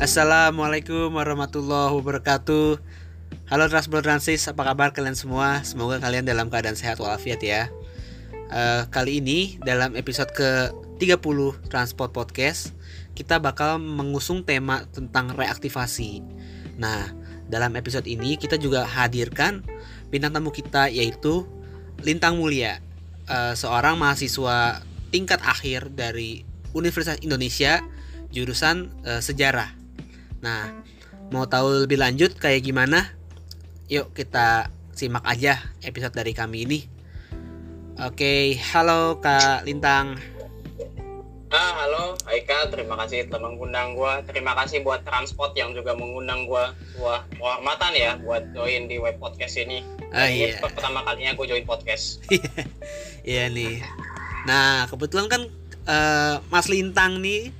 Assalamualaikum warahmatullahi wabarakatuh Halo Transport Transis, apa kabar kalian semua? Semoga kalian dalam keadaan sehat walafiat ya uh, Kali ini dalam episode ke-30 Transport Podcast Kita bakal mengusung tema tentang reaktivasi Nah, dalam episode ini kita juga hadirkan bintang tamu kita yaitu Lintang Mulia uh, Seorang mahasiswa tingkat akhir dari Universitas Indonesia jurusan uh, sejarah. Nah, mau tahu lebih lanjut kayak gimana? Yuk kita simak aja episode dari kami ini. Oke, halo Kak Lintang. Ah, halo Haikal, terima kasih telah mengundang gua. Terima kasih buat Transport yang juga mengundang gua. Wah, kehormatan ya buat join di web podcast ini. Ah, iya. Ini pertama kalinya gue join podcast. Iya nih. Nah, kebetulan kan uh, Mas Lintang nih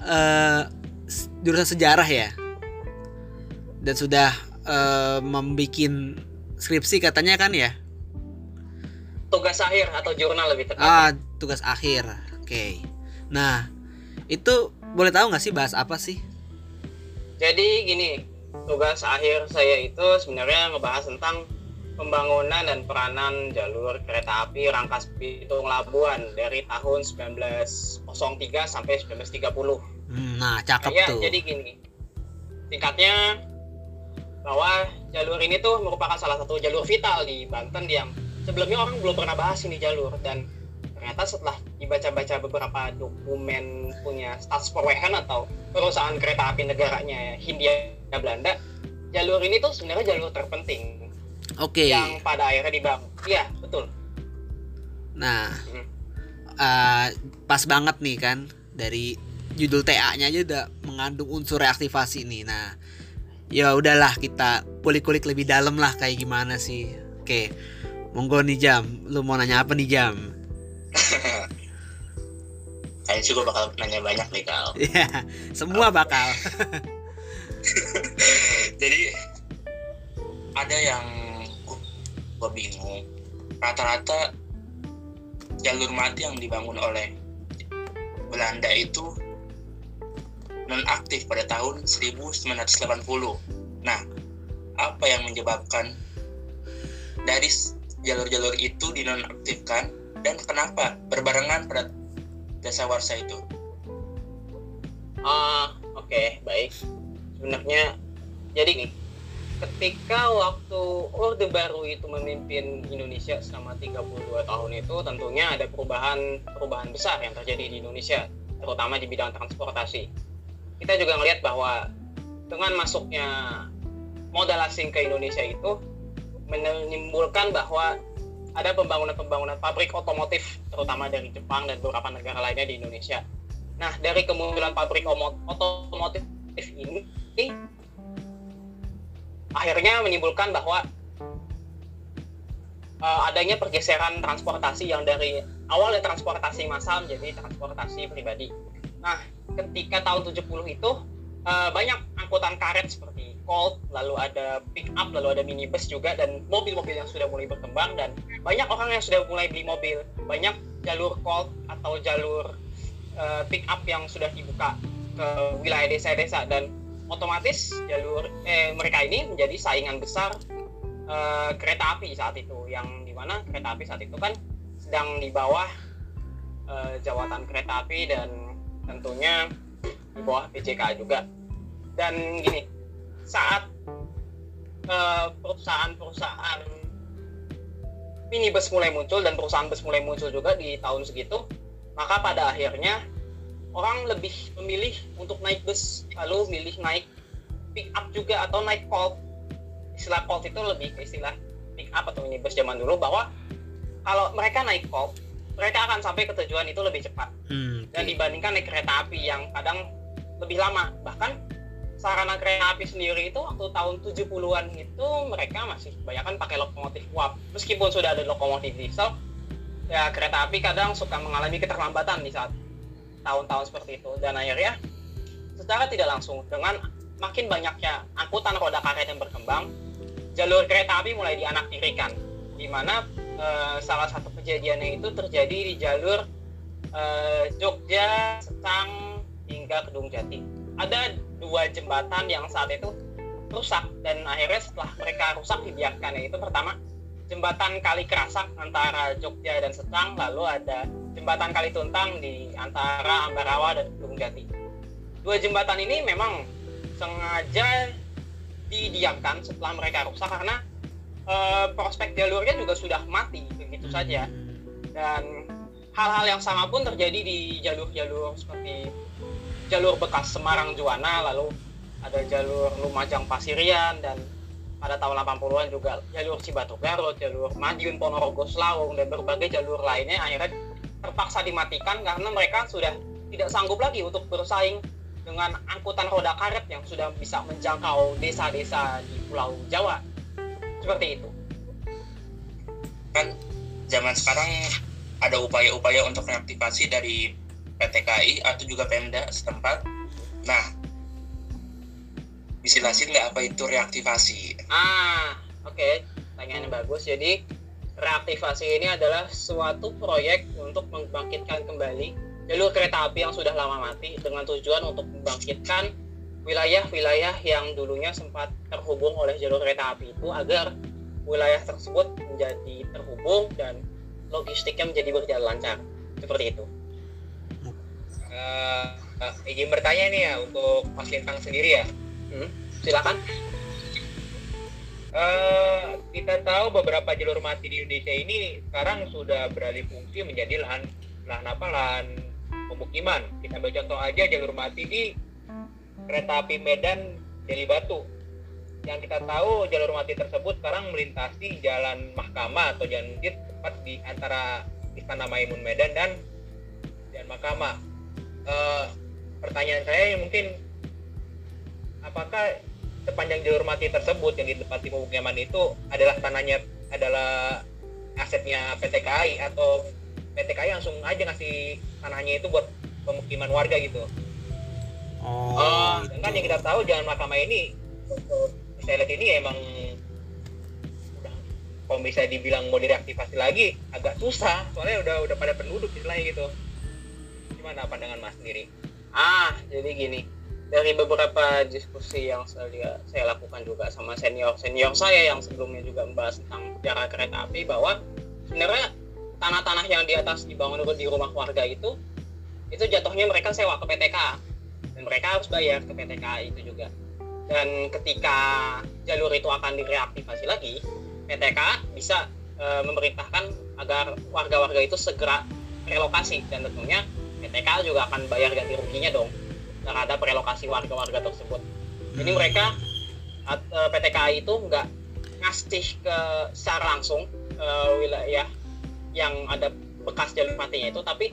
uh, jurusan sejarah ya. Dan sudah uh, membuat skripsi katanya kan ya? Tugas akhir atau jurnal lebih tepat ah tugas akhir. Oke. Okay. nah itu boleh tahu nggak sih bahas apa sih? Jadi gini tugas akhir saya itu sebenarnya ngebahas tentang pembangunan dan peranan jalur kereta api Rangkas Bitung Labuan dari tahun 1903 sampai 1930 Hmm, nah, cakep ya, tuh. Jadi gini, singkatnya bahwa jalur ini tuh merupakan salah satu jalur vital di Banten yang sebelumnya orang belum pernah bahas ini jalur dan ternyata setelah dibaca-baca beberapa dokumen punya Staatspoorwegen atau perusahaan kereta api negaranya Hindia Belanda, jalur ini tuh sebenarnya jalur terpenting. Oke. Okay. Yang pada akhirnya dibangun. Iya, betul. Nah, hmm. uh, pas banget nih kan dari judul TA-nya aja udah mengandung unsur reaktivasi nih. Nah, ya udahlah kita kulik-kulik lebih dalam lah kayak gimana sih. Oke. Monggo nih Jam, lu mau nanya apa nih Jam? Kayaknya juga bakal nanya banyak nih Kal. Iya, semua bakal. Jadi ada yang gue bingung. Rata-rata jalur mati yang dibangun oleh Belanda itu nonaktif pada tahun 1980. Nah, apa yang menyebabkan dari jalur-jalur itu dinonaktifkan dan kenapa berbarengan pada dasawarsa itu? Uh, oke, okay, baik. Sebenarnya jadi nih, ketika waktu Orde Baru itu memimpin Indonesia selama 32 tahun itu tentunya ada perubahan perubahan besar yang terjadi di Indonesia, terutama di bidang transportasi kita juga ngelihat bahwa dengan masuknya modal asing ke Indonesia itu menimbulkan bahwa ada pembangunan-pembangunan pabrik otomotif terutama dari Jepang dan beberapa negara lainnya di Indonesia. Nah, dari kemunculan pabrik otomotif ini akhirnya menimbulkan bahwa uh, adanya pergeseran transportasi yang dari awalnya transportasi massal menjadi transportasi pribadi. Nah, ketika tahun 70 itu uh, banyak angkutan karet seperti Colt, lalu ada pick up, lalu ada minibus juga dan mobil-mobil yang sudah mulai berkembang dan banyak orang yang sudah mulai beli mobil. Banyak jalur Colt atau jalur uh, pick up yang sudah dibuka ke wilayah desa-desa dan otomatis jalur eh mereka ini menjadi saingan besar uh, kereta api saat itu yang di mana kereta api saat itu kan sedang di bawah uh, jawatan kereta api dan tentunya di bawah PJK juga. Dan gini saat uh, perusahaan-perusahaan minibus mulai muncul dan perusahaan bus mulai muncul juga di tahun segitu maka pada akhirnya orang lebih memilih untuk naik bus lalu milih naik pick up juga atau naik colt. Istilah colt itu lebih ke istilah pick up atau minibus zaman dulu bahwa kalau mereka naik colt mereka akan sampai ke tujuan itu lebih cepat. Hmm, okay. dan dibandingkan naik kereta api yang kadang lebih lama. Bahkan sarana kereta api sendiri itu waktu tahun 70-an itu mereka masih kebanyakan pakai lokomotif uap. Meskipun sudah ada lokomotif diesel ya kereta api kadang suka mengalami keterlambatan di saat tahun-tahun seperti itu. Dan akhirnya secara tidak langsung dengan makin banyaknya angkutan roda karet yang berkembang jalur kereta api mulai dianaktirikan di mana uh, salah satu kejadiannya itu terjadi di jalur uh, Jogja, Setang hingga Kedung Jati. Ada dua jembatan yang saat itu rusak dan akhirnya setelah mereka rusak dibiarkan yaitu pertama jembatan Kali Kerasak antara Jogja dan Setang lalu ada jembatan Kali Tuntang di antara Ambarawa dan Gunung Jati. Dua jembatan ini memang sengaja didiamkan setelah mereka rusak karena e, prospek jalurnya juga sudah mati begitu saja dan hal-hal yang sama pun terjadi di jalur-jalur seperti jalur bekas Semarang Juwana lalu ada jalur Lumajang Pasirian dan pada tahun 80-an juga jalur Cibatu Garut, jalur Madiun Ponorogo Selawung dan berbagai jalur lainnya akhirnya terpaksa dimatikan karena mereka sudah tidak sanggup lagi untuk bersaing dengan angkutan roda karet yang sudah bisa menjangkau desa-desa di Pulau Jawa. Seperti itu. Kan zaman sekarang ada upaya-upaya untuk reaktivasi dari PT KAI atau juga Pemda setempat. Nah, bisa jelasin nggak apa itu reaktivasi? Ah, oke, okay. pertanyaannya bagus. Jadi reaktivasi ini adalah suatu proyek untuk membangkitkan kembali jalur kereta api yang sudah lama mati dengan tujuan untuk membangkitkan wilayah-wilayah yang dulunya sempat terhubung oleh jalur kereta api itu agar wilayah tersebut menjadi terhubung dan logistiknya menjadi berjalan lancar seperti itu. Uh, uh, izin bertanya nih ya untuk Mas Lintang sendiri ya. Hmm, silakan. Uh, kita tahu beberapa jalur mati di Indonesia ini sekarang sudah beralih fungsi menjadi lahan lahan apa lahan pemukiman. Kita ambil contoh aja jalur mati di kereta api Medan Jeli Batu yang kita tahu jalur mati tersebut sekarang melintasi jalan Mahkamah atau jalan Masjid tepat di antara Istana Maimun Medan dan dan Mahkamah. Uh, pertanyaan saya mungkin apakah sepanjang jalur mati tersebut yang di tempat pemukiman itu adalah tanahnya adalah asetnya PT KAI atau PT KAI langsung aja ngasih tanahnya itu buat pemukiman warga gitu. Oh. Uh, kan yang kita tahu jalan mahkamah ini saya lihat ini ya emang udah kalau bisa dibilang mau direaktivasi lagi agak susah. Soalnya udah udah pada penduduk istilahnya gitu. Gimana pandangan mas sendiri? Ah jadi gini. Dari beberapa diskusi yang saya saya lakukan juga sama senior. Senior saya yang sebelumnya juga membahas tentang jarak kereta api bahwa sebenarnya tanah-tanah yang di atas dibangun di rumah warga itu itu jatuhnya mereka sewa ke PTK dan mereka harus bayar ke PTK itu juga. Dan ketika jalur itu akan direaktivasi lagi PTK bisa e, memerintahkan agar warga-warga itu segera relokasi. Dan tentunya PTK juga akan bayar ganti ruginya dong terhadap relokasi warga-warga tersebut. Jadi Hmm. mereka at- e, PT KAI itu nggak ngasih ke secara langsung ke wilayah yang ada bekas jalur matinya itu tapi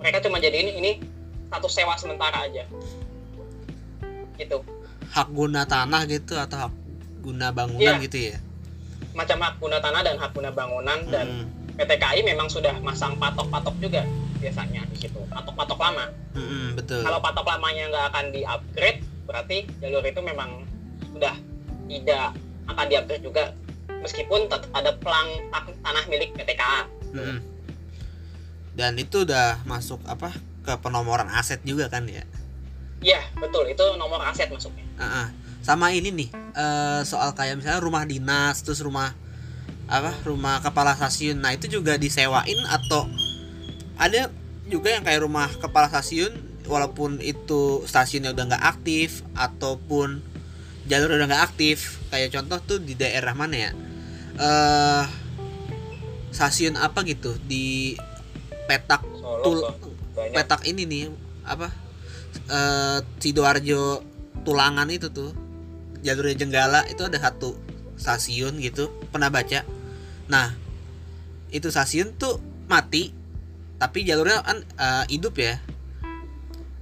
mereka cuma jadi ini satu sewa sementara aja. Gitu. Hak guna tanah gitu atau hak guna bangunan Iya. gitu ya? Macam hak guna tanah dan hak guna bangunan dan Mm, PT KAI memang sudah masang patok-patok juga biasanya di situ. Patok-patok lama. Mm, mm, betul. Kalau patok lamanya nggak akan di upgrade berarti jalur itu memang sudah tidak akan di upgrade juga. Meskipun tetap ada pelang tanah milik PT KA Mm, mm. dan itu udah masuk apa ke penomoran aset juga kan ya? Iya betul. Itu nomor aset masuknya. Ah, ah. sama ini nih eh, soal kayak misalnya rumah dinas terus rumah apa rumah kepala stasiun. Nah itu juga disewain atau ada juga yang kayak rumah kepala stasiun walaupun itu stasiunnya udah nggak aktif ataupun jalur udah nggak aktif. Kayak contoh tuh di daerah mana ya? Eh stasiun apa gitu? Di petak Solo tul. Banyak. petak ini nih apa eh sidoarjo tulangan itu tuh jalurnya jenggala itu ada satu stasiun gitu pernah baca. Nah itu stasiun tuh mati tapi jalurnya kan eh, hidup ya.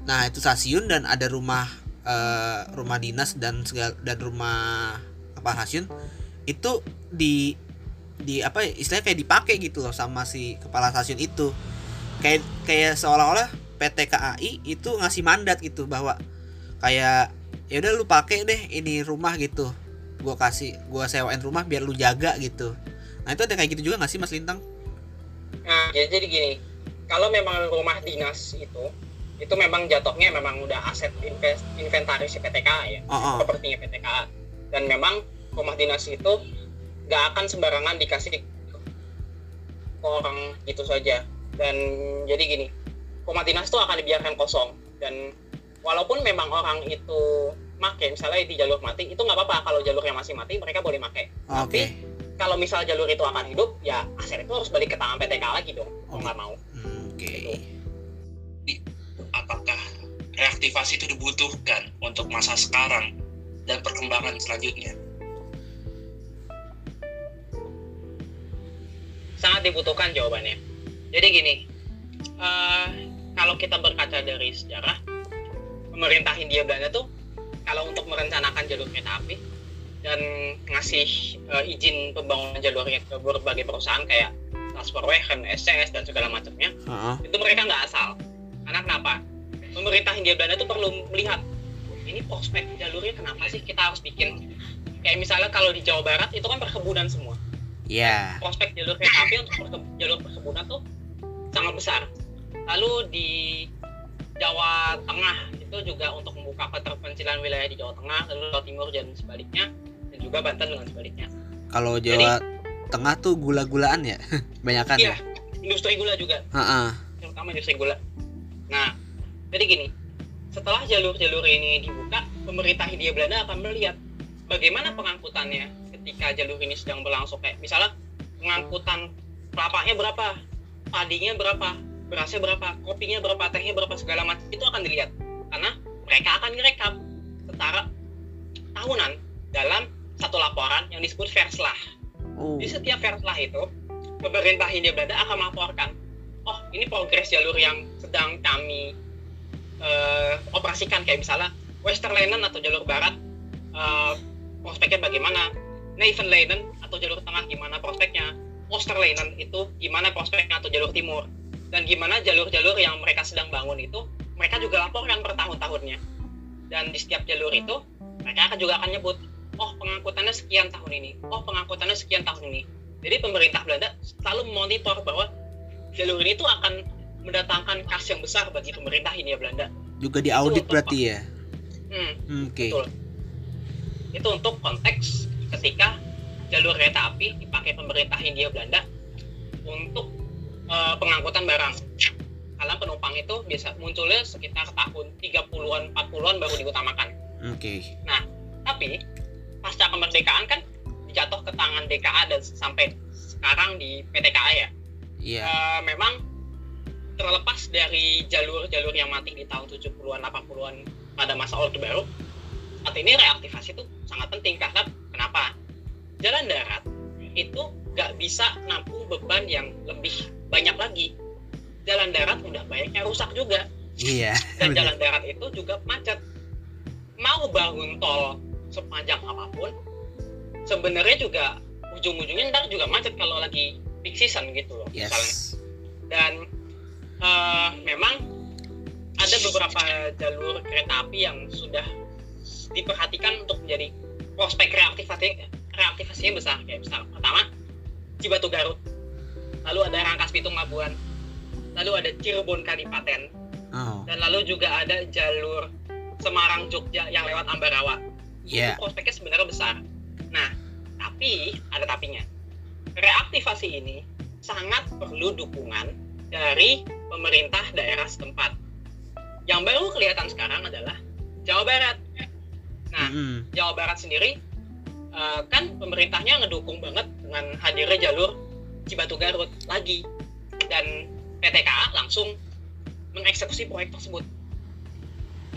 Nah itu stasiun dan ada rumah eh, rumah dinas dan segala dan rumah apa stasiun itu di di apa ya, istilahnya kayak dipakai gitu loh sama si kepala stasiun itu kayak kayak seolah-olah PT KAI itu ngasih mandat gitu bahwa kayak ya udah lu pakai deh ini rumah gitu. Gua kasih gua sewain rumah biar lu jaga gitu. Nah itu ada kayak gitu juga nggak sih Mas Lintang? Nah, jadi, jadi gini, kalau memang rumah dinas itu itu memang jatuhnya memang udah aset invest, inventaris PTK ya. Oh, oh. propertinya PTKA dan memang rumah dinas itu nggak akan sembarangan dikasih ke orang gitu saja dan jadi gini rumah dinas itu akan dibiarkan kosong. Dan walaupun memang orang itu make misalnya di jalur mati itu nggak apa-apa. Kalau jalurnya masih mati mereka boleh make. Oke. kalau misal jalur itu akan hidup ya aset itu harus balik ke tangan PTK lagi dong. Kalau nggak mau. Oke. apakah reaktivasi itu dibutuhkan untuk masa sekarang dan perkembangan selanjutnya? Sangat dibutuhkan jawabannya. Jadi gini, eh, kalau kita berkaca dari sejarah, pemerintah Hindia Belanda tuh kalau untuk merencanakan jalur kereta api dan ngasih eh, izin pembangunan jalurnya ke berbagai perusahaan kayak Transferwegen, SCS dan segala macamnya, Heeh. itu mereka nggak asal. Karena kenapa? Pemerintah Hindia Belanda tuh perlu melihat ini prospek jalurnya kenapa sih kita harus bikin kayak misalnya kalau di Jawa Barat itu kan perkebunan semua Ya. prospek jalur kereta api untuk perke- jalur perkebunan tuh sangat besar. Lalu di Jawa Tengah itu juga untuk membuka keterpencilan wilayah di Jawa Tengah, lalu Jawa Timur dan sebaliknya, dan juga Banten dengan sebaliknya. Kalau Jawa Tengah tuh gula-gulaan ya, banyakan Iya, ya. industri gula juga, Heeh. terutama industri gula. Nah, jadi gini, setelah jalur-jalur ini dibuka, pemerintah Hindia Belanda akan melihat bagaimana pengangkutannya ketika jalur ini sedang berlangsung kayak misalnya pengangkutan kelapanya berapa, padinya berapa, berasnya berapa, kopinya berapa, tehnya berapa? Segala macam. Itu akan dilihat. Karena mereka akan direkap setara tahunan dalam satu laporan yang disebut verslah. Oh. Di setiap verslah itu, pemerintah Hindia Belanda akan melaporkan, oh ini progres jalur yang sedang kami eh, operasikan. Kayak misalnya Westerlenen atau jalur barat eh, prospeknya bagaimana, Nevenlenen atau jalur tengah gimana prospeknya, Osterlenen itu gimana prospeknya atau jalur timur, dan gimana jalur-jalur yang mereka sedang bangun itu mereka juga laporkan per tahun-tahunnya. Dan di setiap jalur itu mereka akan juga akan nyebut oh pengangkutannya sekian tahun ini, oh pengangkutannya sekian tahun ini. Jadi pemerintah Belanda selalu memonitor bahwa jalur ini tuh akan mendatangkan kas yang besar bagi pemerintah Hindia Belanda. Juga diaudit berarti ya. Hmm, Hmm, Oke. betul. Itu untuk konteks ketika jalur kereta api dipakai pemerintah Hindia Belanda untuk eh, pengangkutan barang. Karena penumpang itu biasa munculnya sekitar tahun 30-an, 40-an baru diutamakan. Oke. Tapi pasca kemerdekaan kan jatuh ke tangan DKA dan sampai sekarang di PTKA ya. Iya. Eh, memang terlepas dari jalur-jalur yang mati di tahun 70-an, 80-an pada masa Orde Baru, saat ini reaktivasi itu sangat penting karena kenapa? Jalan darat itu nggak bisa nampung beban yang lebih banyak lagi. Jalan darat udah banyaknya rusak juga Iya. dan jalan darat itu juga macet. Mau bangun tol sepanjang apa pun, sebenarnya juga ujung-ujungnya ntar juga macet kalau lagi peak season gitu loh. Misalnya Yes. dan eh, memang ada beberapa jalur kereta api yang sudah diperhatikan untuk menjadi prospek reaktivasi reaktivasinya besar kayak misal pertama Cibatu Garut lalu ada Rangkas Bitung Labuan lalu ada Cirebon Kadipaten Oh. dan lalu juga ada jalur Semarang Jogja yang lewat Ambarawa Iya. itu prospeknya sebenarnya besar. Nah, tapi ada tapinya. Reaktivasi ini sangat perlu dukungan dari pemerintah daerah setempat. Yang baru kelihatan sekarang adalah Jawa Barat. Nah, Mm-mm. Jawa Barat sendiri eh, kan pemerintahnya ngedukung banget dengan hadirnya jalur Cibatu Garut lagi dan PTKA langsung mengeksekusi proyek tersebut.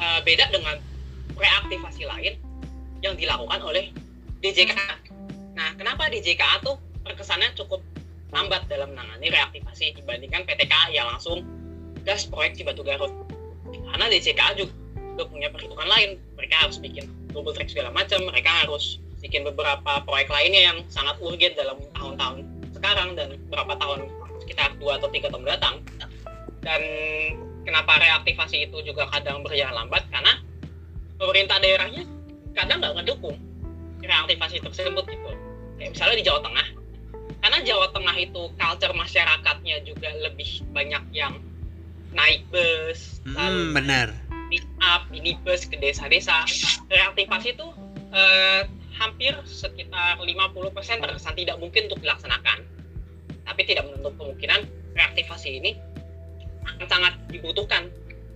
Eh, beda dengan reaktivasi lain yang dilakukan oleh DJKA. Nah, kenapa DJKA tuh terkesannya cukup lambat dalam menangani reaktivasi dibandingkan PTKA yang langsung gas proyek Cibatu Garut. Karena DJKA juga punya perhitungan lain. Mereka harus bikin double track segala macam. Mereka harus bikin beberapa proyek lainnya yang sangat urgent dalam tahun-tahun sekarang dan beberapa tahun sekitar dua atau tiga tahun mendatang. Dan kenapa reaktivasi itu juga kadang berjalan lambat? Karena pemerintah daerahnya kadang nggak ngedukung reaktivasi tersebut gitu. Kayak misalnya di Jawa Tengah, karena Jawa Tengah itu culture masyarakatnya juga lebih banyak yang naik bus Hmm, lalu benar. pick up minibus ke desa-desa reaktivasi itu eh, hampir sekitar 50% terkesan tidak mungkin untuk dilaksanakan. Tapi tidak menutup kemungkinan reaktivasi ini akan sangat dibutuhkan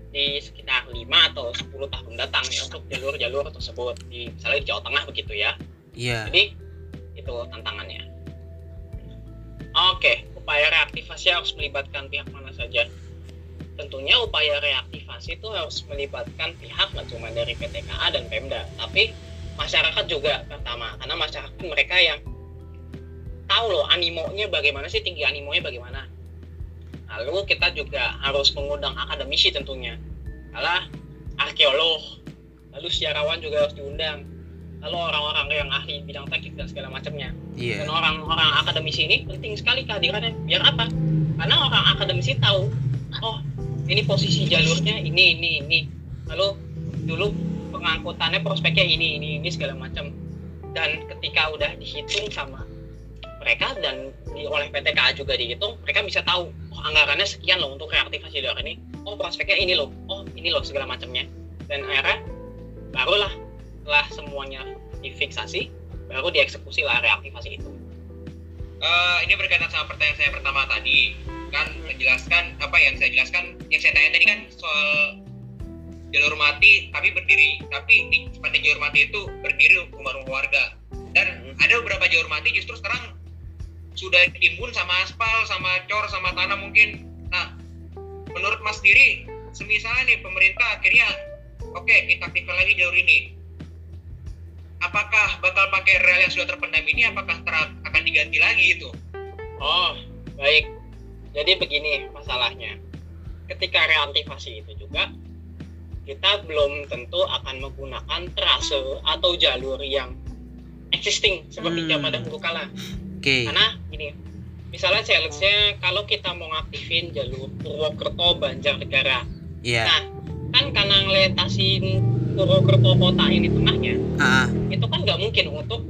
di sekitar 5 atau 10 tahun datang ya untuk jalur-jalur tersebut. Di misalnya di Jawa Tengah begitu ya. Iya. jadi itu tantangannya. Oke upaya reaktivasi harus melibatkan pihak mana saja? Tentunya upaya reaktivasi itu harus melibatkan pihak nggak cuma dari PTKA dan Pemda. Tapi masyarakat juga pertama. Karena masyarakat mereka yang tahu loh animonya bagaimana sih tinggi animonya bagaimana. Lalu kita juga harus mengundang akademisi tentunya. Kalah arkeolog lalu sejarawan juga harus diundang. Lalu orang-orang yang ahli bidang teknik dan segala macamnya. Iya. dan orang-orang akademisi ini penting sekali kehadirannya. Biar apa? Karena orang akademisi tahu oh ini posisi jalurnya ini ini ini. Lalu dulu pengangkutannya prospeknya ini ini ini segala macam. Dan ketika udah dihitung sama mereka dan di, oleh PTKA juga dihitung mereka bisa tahu oh, anggarannya sekian loh untuk reaktivasi jalur ini. Oh prospeknya ini loh. Oh ini loh segala macamnya. Dan akhirnya barulah setelah semuanya difiksasi baru dieksekusi lah reaktivasi itu. Eh, ini berkaitan sama pertanyaan saya pertama tadi. Kan menjelaskan apa yang saya jelaskan yang saya tanya tadi kan soal jalur mati tapi berdiri. Tapi di sepanjang jalur mati itu berdiri rumah-rumah warga. Dan ada beberapa jalur mati justru sekarang sudah ditimbun sama aspal sama cor sama tanah mungkin. Nah menurut mas sendiri semisalnya nih pemerintah akhirnya oke kita aktifkan lagi jalur ini. Apakah bakal pakai rel yang sudah terpendam ini? Apakah ter- akan diganti lagi itu? Oh, baik. Jadi begini masalahnya. Ketika reaktivasi itu juga kita belum tentu akan menggunakan trase atau jalur yang existing seperti Hmm. dahulu kala. Oke. Karena gini, misalnya challenge-nya kalau kita mau ngaktifin jalur Purwokerto Banjarnegara. Iya. Nah, kan karena ngeletasin Purwokerto kota ini tengahnya, Ah, itu kan nggak mungkin untuk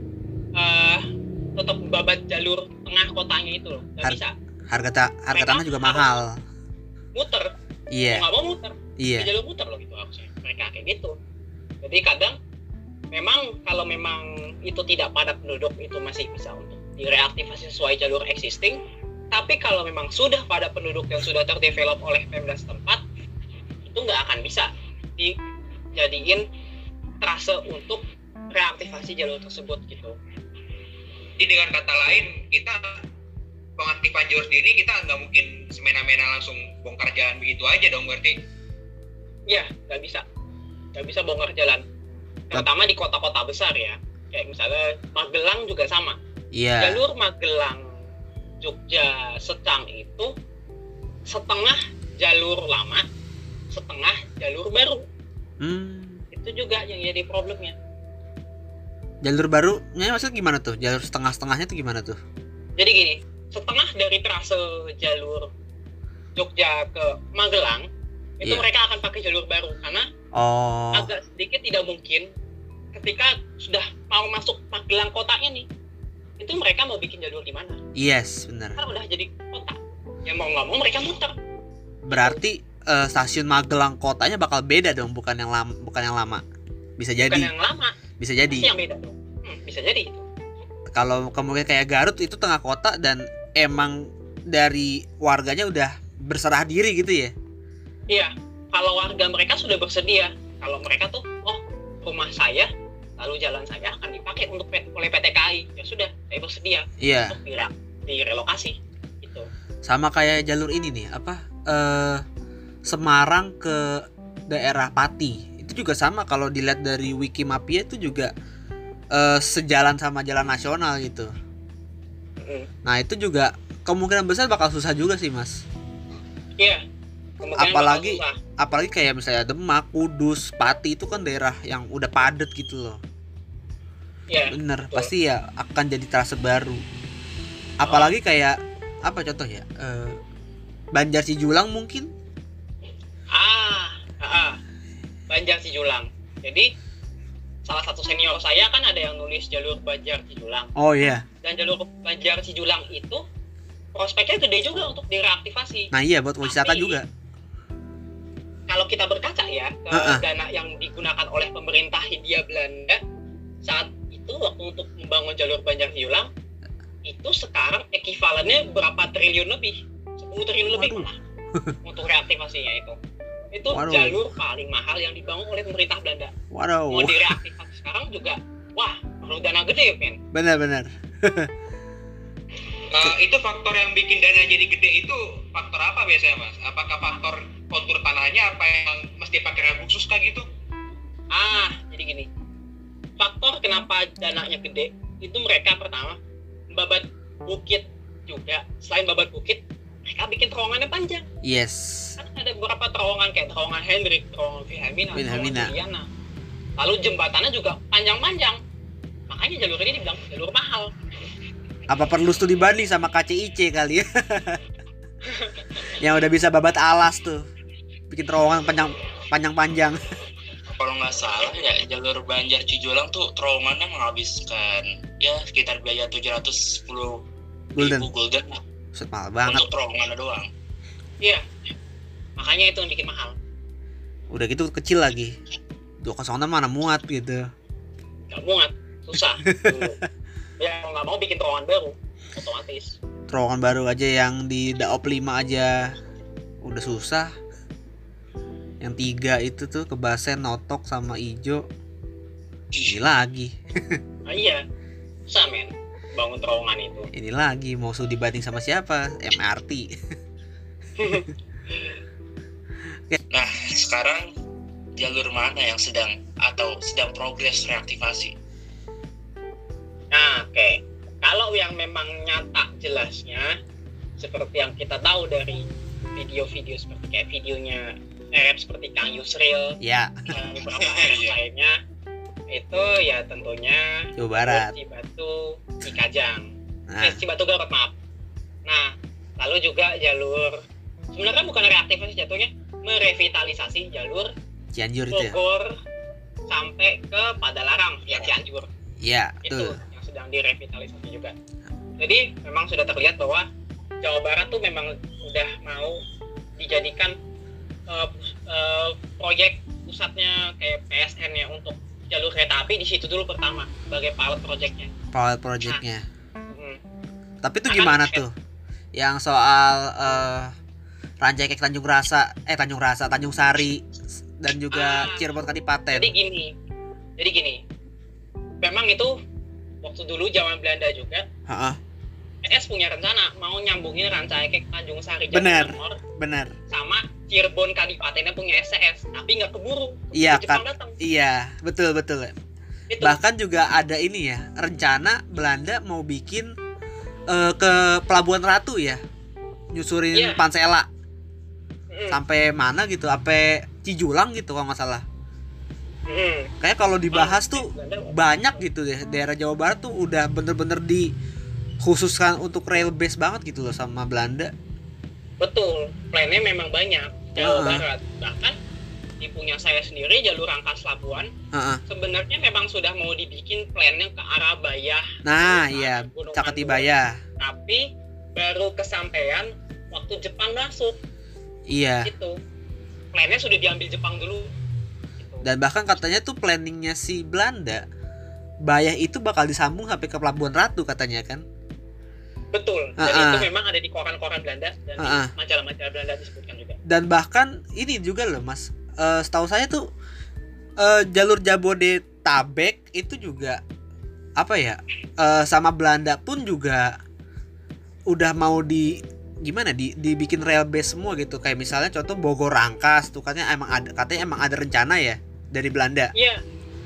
eh, tetap babat jalur tengah kotanya itu loh nggak Har- bisa harga ta harga tanah juga mahal. muter Iya. nggak mau muter di Iya. jalur muter loh gitu harusnya mereka kayak gitu jadi kadang memang kalau memang itu tidak padat penduduk itu masih bisa untuk direaktivasi sesuai jalur existing tapi kalau memang sudah pada penduduk yang sudah terdevelop oleh Pemda setempat itu nggak akan bisa dijadiin trase untuk reaktivasi jalur tersebut gitu Jadi dengan kata lain kita pengaktifan jalur sendiri kita nggak mungkin semena-mena langsung bongkar jalan begitu aja dong berarti. Ya nggak bisa nggak bisa bongkar jalan terutama di kota-kota besar ya kayak misalnya Magelang juga sama Iya. jalur Magelang Jogja Secang itu setengah jalur lama setengah jalur baru Hmm. itu juga yang jadi problemnya Jalur barunya maksudnya gimana tuh? Jalur setengah-setengahnya tuh gimana tuh? jadi gini setengah dari trase jalur Jogja ke Magelang itu Iya. mereka akan pakai jalur baru karena Oh. agak sedikit tidak mungkin ketika sudah mau masuk Magelang kotanya nih itu mereka mau bikin jalur di mana Yes, benar. kan udah jadi kota ya mau nggak mau mereka muter Berarti eh, stasiun Magelang kotanya bakal beda dong, bukan yang lama, bukan yang lama. Bisa bukan jadi, yang lama bisa jadi. pasti yang beda tuh Hmm, bisa jadi itu Kalau kemungkinan kayak Garut itu tengah kota dan emang dari warganya udah berserah diri gitu ya. Iya kalau warga mereka sudah bersedia kalau mereka tuh oh rumah saya lalu jalan saya akan dipakai untuk oleh PT KAI ya sudah saya bersedia Iya. untuk dire- direlokasi gitu Sama kayak jalur ini nih, apa? eh Semarang ke daerah Pati. Itu juga sama kalau dilihat dari Wikimapia itu juga eh, sejalan sama jalan nasional gitu. Mm. Nah, itu juga kemungkinan besar bakal susah juga sih, Mas. iya Apalagi-. Apalagi kayak misalnya Demak, Kudus, Pati itu kan daerah yang udah padat gitu loh. iya Bener, betul. pasti ya akan jadi terasa baru. Apalagi kayak apa contoh ya? Eh, Banjar Cijulang mungkin? Ah, ah, ah. Banjar Cijulang. Jadi salah satu senior saya kan ada yang nulis jalur Banjar Cijulang Oh iya. dan jalur Banjar Cijulang itu prospeknya gede juga untuk direaktivasi. Nah iya buat wisata Tapi- juga. Kalau kita berkaca ya ke Uh-uh. dana yang digunakan oleh pemerintah Hindia Belanda saat itu waktu untuk membangun jalur Banjar Hiulang itu sekarang ekivalennya berapa triliun lebih 10 triliun lebih malah untuk reaktivasinya itu itu Waduh. jalur paling mahal yang dibangun oleh pemerintah Belanda Waduh, mau direaktivasi sekarang juga wah perlu dana gede men benar-benar. Nah, itu faktor yang bikin dana jadi gede itu faktor apa biasanya mas? Apakah faktor kontur tanahnya apa yang mesti pakai rel khusus kah gitu? Ah, jadi gini. Faktor kenapa dananya gede itu mereka pertama babat bukit juga. Selain babat bukit, mereka bikin terowongannya panjang. Yes. Kan ada beberapa terowongan kayak terowongan Hendrik, terowongan Wilhelmina, Wilhelmina. terowongan Juliana. Lalu jembatannya juga panjang-panjang. Makanya jalur ini dibilang jalur mahal. Apa perlu studi banding sama KCIC kali ya? yang udah bisa babat alas tuh. Bikin terowongan panjang panjang-panjang. kalau nggak salah ya jalur Banjar Cijulang tuh terowongannya menghabiskan ya sekitar biaya 710 Golden. ribu golden lah, Set mahal banget. untuk terowongannya doang Iya. Makanya itu yang bikin mahal. Udah gitu kecil lagi. 206 mana muat gitu. Gak muat, susah. ya kalau nggak mau bikin terowongan baru, otomatis. Terowongan baru aja yang di Daop 5 aja udah susah. Yang tiga itu tuh kebasen notok sama ijo. Ini lagi. Nah, iya, susah men bangun terowongan itu. Ini lagi mau studi banding sama siapa? MRT. nah sekarang jalur mana yang sedang atau sedang progres reaktivasi Nah, oke. Kalau yang memang nyata jelasnya, seperti yang kita tahu dari video-video seperti kayak videonya RF seperti Kang Yusril Ya, dan beberapa lainnya, itu ya tentunya Jawa Barat. Cibatu Cikajang. Nah, Eh, Cibatu Garut maaf. Nah, lalu juga jalur sebenarnya bukan reaktivasi jatuhnya merevitalisasi jalur Cianjur itu. ya? Bogor sampai ke Padalarang ya Cianjur Iya, itu tuh. yang sedang direvitalisasi juga. Jadi memang sudah terlihat bahwa Jawa Barat tuh memang udah mau dijadikan eh, eh, proyek pusatnya kayak PSN ya untuk jalur kereta api di situ dulu pertama sebagai pilot projectnya. Pilot projectnya. Hmm. Tapi itu gimana tuh? Yang soal eh Ranjai Kek Tanjung Rasa, eh Tanjung Rasa, Tanjung Sari dan juga Ah. Cirebon Kadipaten. Jadi gini, jadi gini, memang itu waktu dulu zaman Belanda juga Heeh, PS punya rencana mau nyambungin Rancaikek Tanjung Sari Bener. Jatinangor bener. sama Cirebon Kadipatennya punya SCS tapi nggak keburu Iya, kan. Iya, betul betul. itu Bahkan juga ada ini ya, rencana Belanda mau bikin eh, ke Pelabuhan Ratu ya. Nyusurin Iya. Pansela Mm, sampai mana gitu, sampai Cijulang gitu kalau nggak salah. mm. Kayak kalau dibahas tuh Belanda banyak gitu deh daerah Jawa Barat tuh udah bener-bener di khususkan untuk rail base banget gitu loh sama Belanda. betul plannya memang banyak Jawa Ah. Barat bahkan di punya saya sendiri jalur Rangkas Labuan Heeh. sebenarnya memang sudah mau dibikin plannya ke arah Bayah Nah, Ke iya, Caketibaya. Mandor. tapi baru kesampaian waktu Jepang masuk Iya. itu plannya sudah diambil Jepang dulu Gitu. Dan bahkan katanya tuh planningnya si Belanda Bayah itu bakal disambung sampai ke Pelabuhan Ratu katanya kan. Betul dan Ah, itu ah. memang ada di koran-koran Belanda dan di majalah-majalah Belanda disebutkan juga Dan bahkan ini juga loh Mas. Eh, setahu saya tuh eh, jalur Jabodetabek itu juga apa ya? eh, sama Belanda pun juga udah mau di gimana di dibikin rail base semua gitu kayak misalnya contoh Bogor Rangkas tuh katanya emang ada katanya emang ada rencana ya dari Belanda Iya,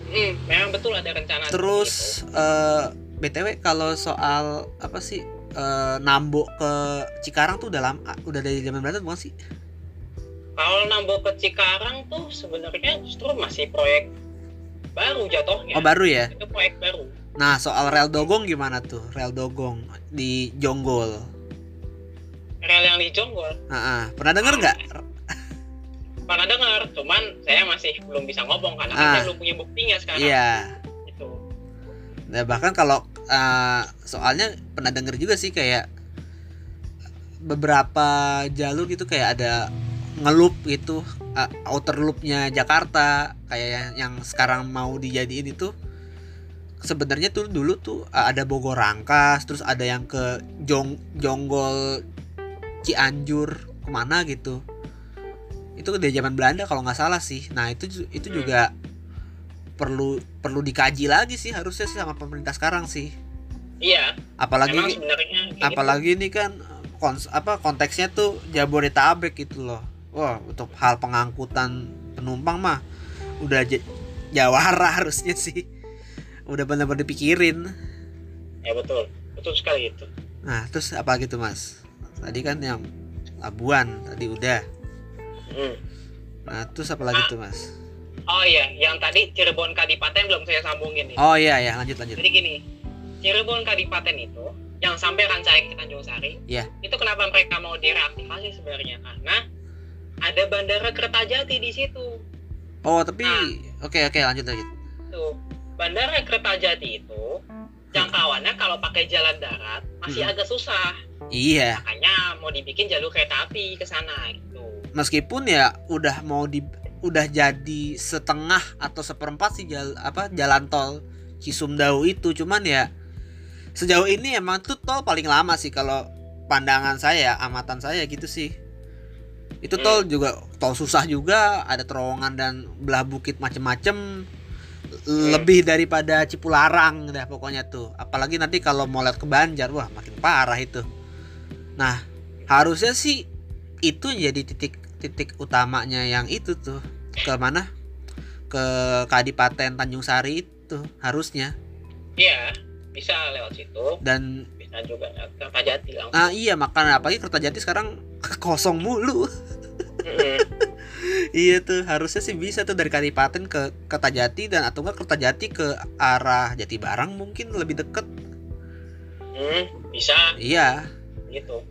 hmm, memang betul ada rencana. terus eh, btw kalau soal apa sih eh, Nambo ke Cikarang tuh udah lama udah dari zaman Belanda bukan sih kalau Nambo ke Cikarang tuh sebenarnya justru masih proyek baru jatuhnya. oh baru ya Itu proyek baru. nah soal rel dogong gimana tuh rel dogong di Jonggol Rel yang di Jonggol. Ah, ah. pernah denger nggak Pernah dengar, cuman saya masih belum bisa ngomong karena kan Ah. saya belum punya buktinya sekarang. iya Gitu. Nah, bahkan kalau eh, soalnya pernah denger juga sih kayak beberapa jalur gitu kayak ada ngelup gitu uh, outer loopnya Jakarta kayak yang, yang sekarang mau dijadiin itu. Sebenarnya tuh dulu tuh uh, ada Bogor Rangkas terus ada yang ke Jong Jonggol Cianjur ke mana gitu. Itu dari zaman Belanda kalau nggak salah sih. Nah itu itu juga perlu perlu dikaji lagi sih harusnya sih sama pemerintah sekarang sih. Iya. Apalagi gitu. apalagi ini kan kons apa konteksnya tuh Jabodetabek gitu loh. Wah untuk hal pengangkutan penumpang mah udah jawara harusnya sih. Udah benar-benar dipikirin. Ya betul. Betul sekali itu nah terus apa gitu mas? Tadi kan yang Labuan tadi udah. Hmm. nah terus apa lagi tuh mas oh iya yang tadi Cirebon Kadipaten belum saya sambungin nih oh iya ya lanjut lanjut Jadi gini, Cirebon Kadipaten itu yang sampai Rancaik ke Tanjung Sari, Iya. itu kenapa mereka mau direaktivasi sebenarnya? Karena ada bandara Kertajati di situ. oh tapi oke oke lanjut lanjut Tuh, bandara Kertajati itu jangkauannya kalau pakai jalan darat masih Hmm. agak susah. iya Makanya mau dibikin jalur kereta api ke sana gitu. meskipun ya udah mau di udah jadi setengah atau seperempat sih jal, apa jalan tol Cisumdawu itu. Cuman ya sejauh ini emang tuh tol paling lama sih kalau pandangan saya amatan saya gitu sih. Itu Hmm. tol juga tol susah juga ada terowongan dan belah bukit macem-macem. Lebih daripada Cipularang dah pokoknya tuh. Apalagi nanti kalau mau lihat ke Banjar wah makin parah itu. Nah harusnya sih itu jadi titik titik utamanya yang itu tuh. Ke mana? Ke Kadipaten Tanjung Sari itu harusnya. Iya, bisa lewat situ, dan bisa juga lewat Kertajati langsung. ah iya makanya apalagi Kertajati sekarang kosong mulu. Iya tuh harusnya sih bisa tuh dari Kadipaten ke Kertajati dan atau enggak Kertajati ke arah Jatibarang mungkin lebih deket. Hmm, bisa. Iya. Gitu.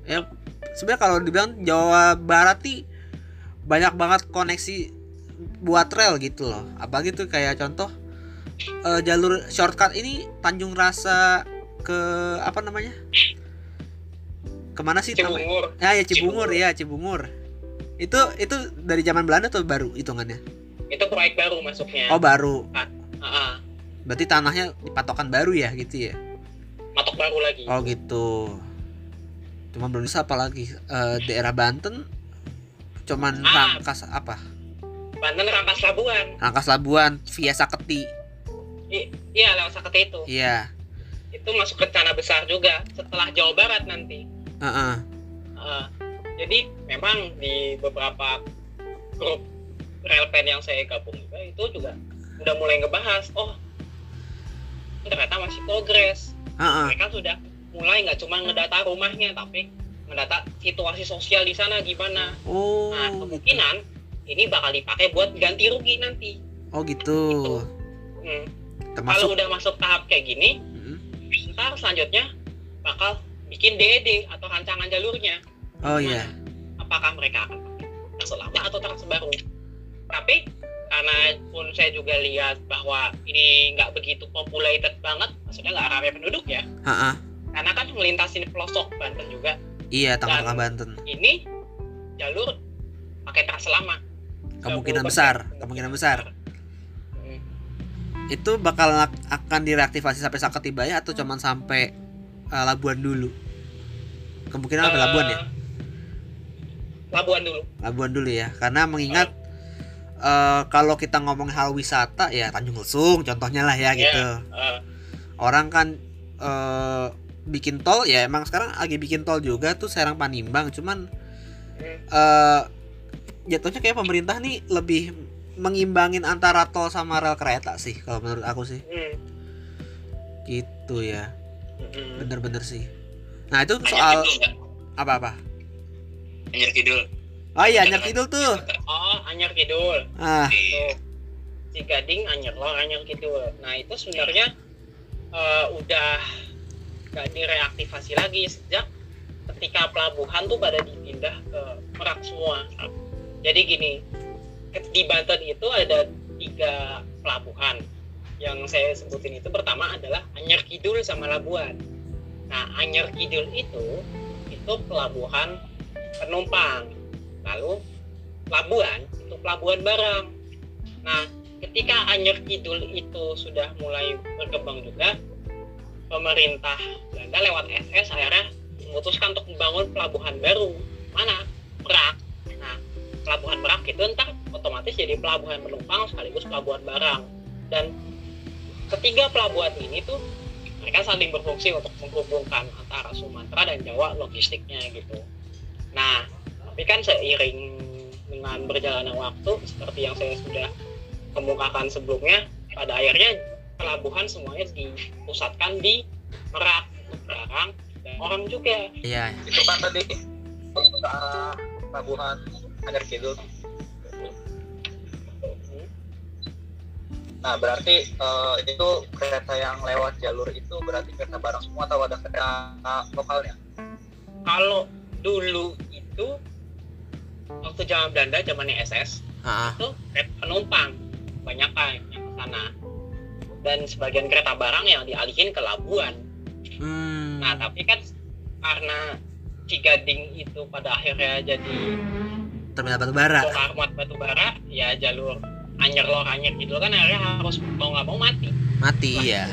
sebenarnya kalau dibilang Jawa Barat nih banyak banget koneksi buat rel gitu loh. Apalagi tuh kayak contoh eh, jalur shortcut ini Tanjung Rasa ke apa namanya? Ke mana sih namanya? Cibungur. ya ya Cibungur ya Cibungur. Itu itu dari zaman Belanda tuh baru hitungannya? Itu proyek baru masuknya. oh baru. Ah, berarti tanahnya dipatokan baru ya gitu ya? Matok baru lagi. oh gitu. Cuma belum bisa apalagi Eh, daerah Banten cuman Ah. rangkas apa Banten Rangkas Labuan. rangkas Labuan via Saketi I- iya lewat Saketi itu. iya Itu masuk rencana besar juga setelah Jawa Barat nanti. Heeh. Ah, jadi memang di beberapa grup relpen yang saya gabung juga itu juga udah mulai ngebahas. Oh ternyata masih progres. Heeh. Mereka sudah mulai nggak cuma ngedata rumahnya tapi ngedata situasi sosial di sana gimana. oh Nah, gitu. kemungkinan ini bakal dipakai buat ganti rugi nanti. oh gitu Hmm. Kalau udah masuk tahap kayak gini, Mm. ntar selanjutnya bakal bikin DED atau rancangan jalurnya. oh iya Apakah mereka akan pakai lama atau baru? Tapi karena pun saya juga lihat bahwa ini nggak begitu populated banget, maksudnya nggak ramai penduduk ya. Heeh. Karena kan melintasin pelosok Banten juga. Iya Dan- Banten Ini jalur pakai trase lama. kemungkinan 90%. besar kemungkinan besar Hmm. itu bakal ak- akan direaktivasi sampai Saketi Bayah atau cuman sampai eh, Labuan dulu kemungkinan sampai Labuan ya Eh, Labuan dulu. Labuan dulu ya karena mengingat eh, kalau kita ngomong hal wisata ya Tanjung Lesung contohnya lah ya gitu Eh, orang kan eh, bikin tol ya emang sekarang lagi bikin tol juga tuh Serang Panimbang cuman eh jatuhnya kayak pemerintah nih lebih mengimbangin antara tol sama rel kereta sih kalau menurut aku sih Hmm. gitu ya Hmm. bener-bener sih nah itu soal apa-apa Anyer Kidul. oh iya Anyer Kidul tuh Oh, Anyar Kidul. ah Tuh. Si Gading Anyar Lor, Anyar Kidul. Nah, itu sebenarnya eh, udah gak direaktivasi lagi sejak ketika pelabuhan tuh pada dipindah ke Merak semua. Jadi gini, di Banten itu ada tiga pelabuhan. Yang saya sebutin itu pertama adalah Anyar Kidul sama Labuan. Nah, Anyar Kidul itu itu pelabuhan penumpang. Lalu pelabuhan untuk pelabuhan barang. Nah, ketika Anyer Kidul itu sudah mulai berkembang juga, pemerintah Belanda lewat SS akhirnya memutuskan untuk membangun pelabuhan baru. Mana? Merak. Nah, pelabuhan Merak itu entar otomatis jadi pelabuhan penumpang sekaligus pelabuhan barang. Dan ketiga pelabuhan ini tuh mereka saling berfungsi untuk menghubungkan antara Sumatera dan Jawa logistiknya gitu. Nah, tapi kan seiring dengan berjalannya waktu seperti yang saya sudah kemukakan sebelumnya, pada akhirnya pelabuhan semuanya dipusatkan di Merak dan orang juga. Iya. itu kan tadi ke arah pelabuhan Anyer Kidul nah berarti eh, itu kereta yang lewat jalur itu berarti kereta barang semua atau ada kereta lokalnya Kalau dulu itu waktu zaman Belanda, zamannya SS, Ah, ah. itu kereta penumpang banyak kan yang ke sana. Dan sebagian kereta barang yang dialihin ke Labuan. Hmm. Nah, tapi kan karena Cigading itu pada akhirnya jadi Terminal batu bara. muat batu bara, ya jalur Anyer Lor Anyer gitu kan akhirnya harus mau nggak mau mati. Mati iya.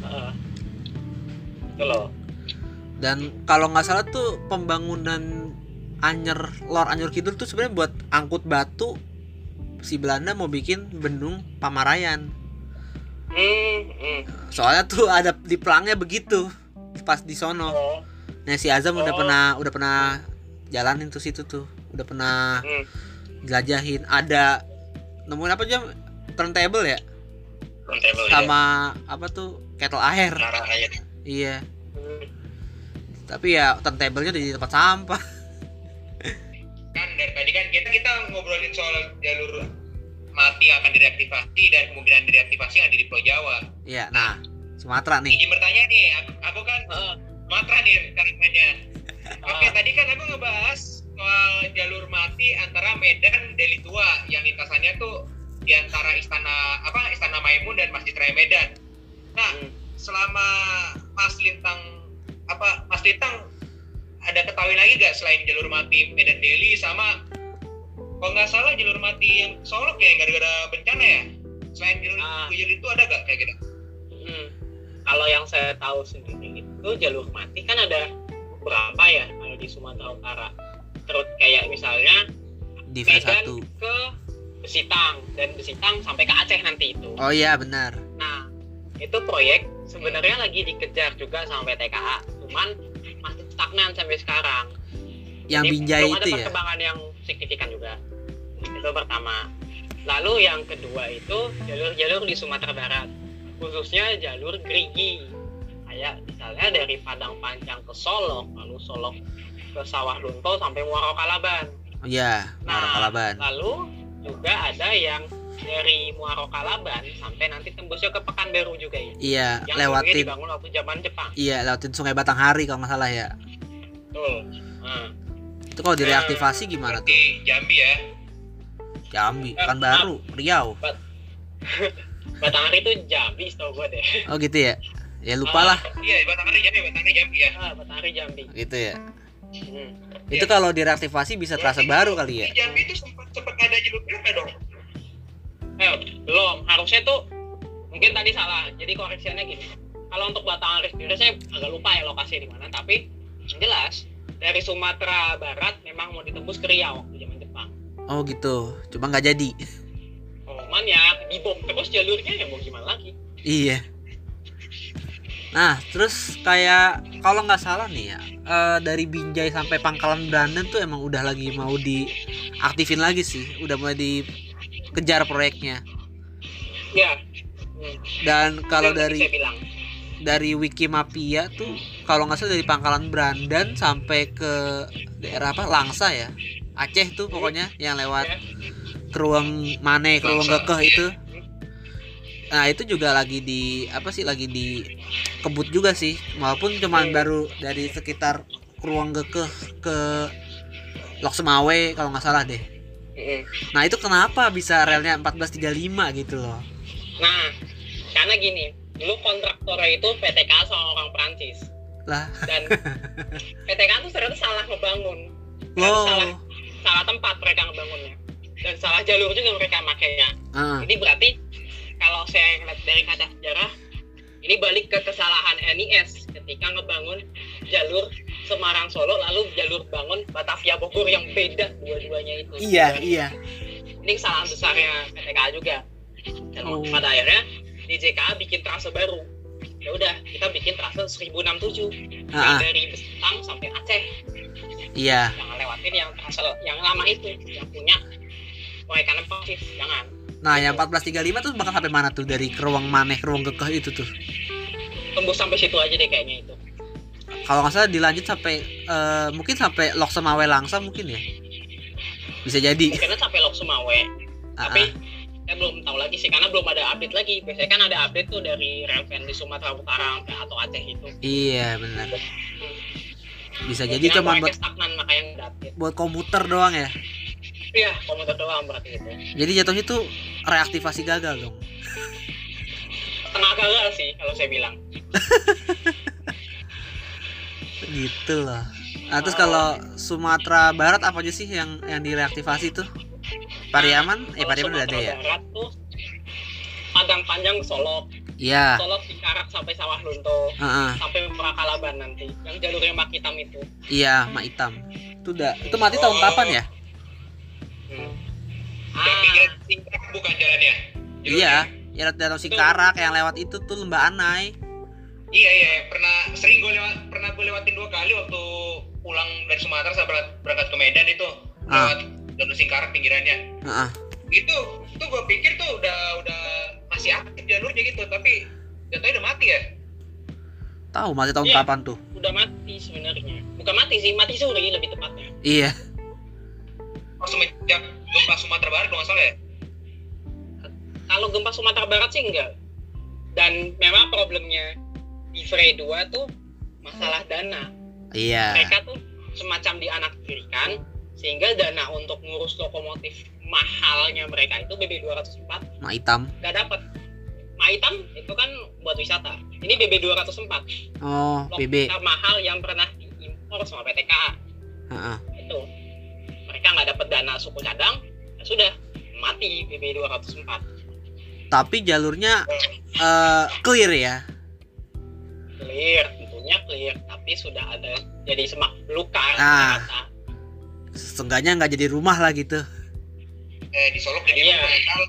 Heeh. itu loh. Dan kalau nggak salah tuh pembangunan Anyer Lor Anyer Kidul tuh sebenarnya buat angkut batu si Belanda mau bikin bendung Pamarayan. Hmm, hmm. Soalnya tuh ada di pelangnya begitu pas di sono. Oh, Nah si Azam udah Oh. pernah udah pernah jalanin tuh situ tuh, udah pernah hmm. jelajahin. Ada nemuin apa aja turntable ya Turntable ya. sama apa tuh kettle air. Air. Iya. hmm. Tapi ya turntable-nya di tempat sampah. kan dari tadi kan kita kita ngobrolin soal jalur mati akan direaktivasi dan kemungkinan direaktivasi yang ada di Pulau Jawa. Iya. Nah Sumatera nih. Ini bertanya nih, aku, aku kan Heeh. Sumatera nih tanya. Oke, Ah. tadi kan aku ngebahas soal jalur mati antara Medan Deli Tua yang lintasannya tuh di antara istana apa Istana Maimun dan Masjid Raya Medan. Nah, Hmm. selama Mas Lintang apa Mas Lintang ada ketahui lagi gak selain jalur mati Medan Deli sama kalau nggak salah jalur mati yang Solok ya gara-gara bencana ya selain jalur Ah. jalur itu ada gak kayak gitu Hmm. Kalau yang saya tahu sendiri itu jalur mati kan ada berapa ya kalau di Sumatera Utara. Terus kayak misalnya Di Medan 1 ke Besitang dan Besitang sampai ke Aceh nanti itu. Oh iya benar. Nah, itu proyek sebenarnya lagi dikejar juga sama PT KA, cuman masih stagnan sampai sekarang. Yang Jadi Binjai belum ada itu ya. perkembangan yang signifikan juga. Itu pertama. Lalu yang kedua itu jalur-jalur di Sumatera Barat, khususnya jalur Gerigi. Kayak misalnya dari Padang Panjang ke Solok, lalu Solok ke Sawah Lunto sampai Muaro Kalaban. Iya, Muara Nah, Kalaban. Lalu juga ada yang dari Muaro Kalaban sampai nanti tembusnya ke Pekanbaru juga ya. Iya, Yang lewatin dibangun waktu zaman Jepang. iya, lewatin Sungai Batanghari kalau nggak salah ya. Betul. Nah, Itu kalau direaktivasi gimana tuh? Jambi ya Jambi, kan baru, Riau. Batanghari itu Jambi setahu gue deh. Oh gitu ya. Ya lupa lah iya Batanghari Jambi Batanghari Jambi ya Ah, Batanghari Jambi. gitu ya. Hmm. Itu kalau direaktivasi bisa terasa baru kali ya. di Jambi itu sempat sempat ada jalur kereta dong Eh, belum. Harusnya tuh mungkin tadi salah. Jadi koreksinya gini. Kalau untuk Batanghari sendiri saya agak lupa ya lokasi di mana, tapi jelas dari Sumatera Barat memang mau ditembus ke Riau waktu. Oh gitu. Cuma nggak jadi. Cuman ya dibom terus jalurnya ya mau gimana lagi? Iya. Nah, terus kayak kalau nggak salah nih ya, eh, dari Binjai sampai Pangkalan Brandan tuh emang udah lagi mau diaktifin lagi sih, udah mulai dikejar proyeknya. Ya. Hmm. Dan kalau dari dari Wikimapia tuh kalau nggak salah dari Pangkalan Brandan sampai ke daerah apa Langsa ya, Aceh tuh pokoknya yang lewat. Keruang Mane, Keruang Gekeh itu. Nah itu juga lagi di apa sih lagi di kebut juga sih, walaupun cuman baru dari sekitar Keruang Gekeh ke Lok Semawe kalau nggak salah deh. Mm-mm. Nah itu kenapa bisa relnya 1435 gitu loh? Nah, karena gini, dulu kontraktornya itu PTK sama orang Prancis Lah, dan PTK tuh ternyata salah ngebangun. Ternyata salah salah tempat mereka ngebangunnya. dan salah jalur juga mereka makainya. Ah, ini berarti kalau saya lihat dari kata sejarah ini balik ke kesalahan NIS ketika ngebangun jalur Semarang Solo lalu jalur bangun Batavia Bogor yang beda dua-duanya itu. Iya iya. Ini kesalahan besarnya PTKA juga. Dan Oh. pada akhirnya DJKA bikin trase baru. Ya udah kita bikin trase 1067 yang Ah, ah, dari Besantang sampai Aceh. Iya. Jangan lewatin yang lama itu yang punya proyek kanan pasif jangan. Nah yang 1435 tuh bakal sampai mana tuh? Dari Keruang Maneh Keruang Kekeh itu tuh? Tembus sampai situ aja deh kayaknya itu. Kalau nggak salah dilanjut sampai eh, mungkin sampai Lok Semawe Langsa mungkin ya? Bisa jadi. Karena sampai Lok Sumawe Ah, tapi ah. saya belum tahu lagi sih karena belum ada update lagi. Biasanya kan ada update tuh dari Raven di Sumatera Utara atau Aceh itu iya benar bisa jadi Kemungkinan cuma buat stagnan makanya buat komuter doang ya? Iya komuter doang berarti itu jadi jatuhnya tuh reaktivasi gagal dong? Tengah gagal sih kalau saya bilang. Gitu loh nah terus kalau Sumatera Barat apa aja sih yang yang direaktivasi tuh? Pariaman? Eh Pariaman udah ada ya? Barat tuh Padang Panjang Solok iya Solok Sikarak sampai Sawah Lunto Heeh. sampai Merakalaban nanti yang jalurnya Mak Hitam itu iya Mak Hitam itu udah itu mati tahun Oh. kapan ya hmm. Ah, pinggir singkat bukan jalannya. Jalurnya. iya ya Danau Sikarak yang lewat itu tuh Lembah Anai Iya iya pernah sering gue lewat pernah gue lewatin dua kali waktu pulang dari Sumatera saya berangkat, berangkat ke Medan itu Ah. lewat Danau Singkarak pinggirannya. Heeh. Itu itu gue pikir tuh udah udah masih aktif jalurnya gitu tapi jatuhnya udah mati ya. tahu mati tahun Iya. kapan tuh? Udah mati sebenarnya. Bukan mati sih mati suri lebih tepatnya. Iya. Oh, semenjak gempa Sumatera Barat kalau nggak salah ya. kalau gempa Sumatera Barat sih enggak. Dan memang problemnya di Frey 2 tuh masalah dana. Iya. Mereka tuh semacam dianaktirikan sehingga dana untuk ngurus lokomotif mahalnya mereka itu BB 204 Mak Hitam. Nggak dapat Maitam itu kan buat wisata. Ini BB 204 oh BB mahal yang pernah diimpor sama PTKA Heeh. itu. Mereka nggak dapat dana suku cadang ya sudah mati BB 204 tapi jalurnya eh, clear ya? Clear tentunya clear tapi sudah ada jadi semak luka Ah. ternyata. seenggaknya nggak jadi rumah lah gitu Eh di Solok jadi Iya. mental.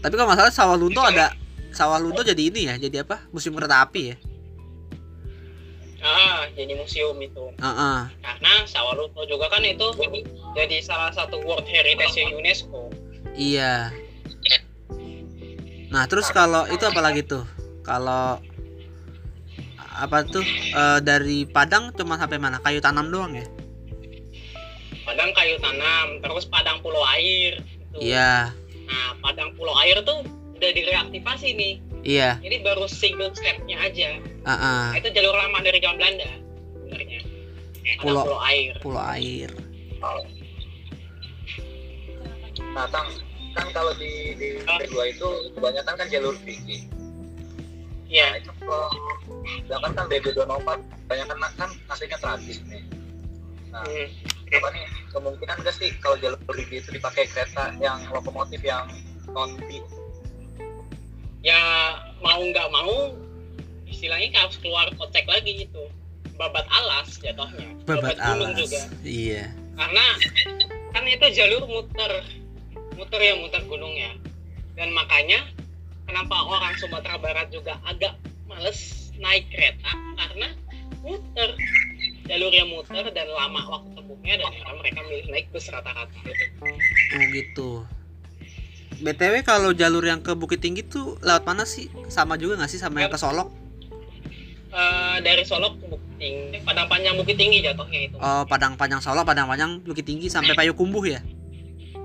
tapi kalau nggak salah sawah lunto ada sawah lunto jadi ini ya jadi apa? Museum kereta api ya? Ah jadi museum itu. Heeh. karena Sawalunto juga kan itu jadi salah satu World Heritage UNESCO. Iya. Nah terus kalau itu apa lagi tuh? Kalau apa tuh eh, dari Padang cuma sampai mana? Kayu tanam doang ya Padang kayu tanam terus Padang Pulau Air gitu. iya nah Padang Pulau Air tuh udah direaktivasi nih iya ini baru single stepnya aja Heeh. Nah, itu jalur lama dari zaman Belanda sebenarnya Pulau- Pulau Air pulau air Nah, Tang, kan kalau di di kedua itu kebanyakan kan jalur tinggi. Iya Nah, itu kalau sedangkan kan BB 204 kebanyakan kan hasilnya tragis nih. Nah, Hmm. Apa nih kemungkinan nggak sih kalau jalur tinggi itu dipakai kereta yang lokomotif yang non B? ya mau nggak mau istilahnya harus keluar kocek lagi gitu. Babat alas jatuhnya. Babat gunung alas juga. iya. Karena kan itu jalur muter. Muter ya muter gunungnya dan makanya kenapa orang Sumatera Barat juga agak males naik kereta? Karena muter jalurnya muter dan lama waktu tempuhnya dan akhirnya mereka milih naik bus rata-rata. Oh gitu. Btw kalau jalur yang ke Bukit Tinggi tuh lewat mana sih? Sama juga nggak sih sama yang ke Solok? Eh, dari Solok ke Bukit Tinggi Padang Panjang Bukit Tinggi jatuhnya itu. Oh Padang Panjang Solok Padang Panjang Bukit Tinggi sampai Payakumbuh ya?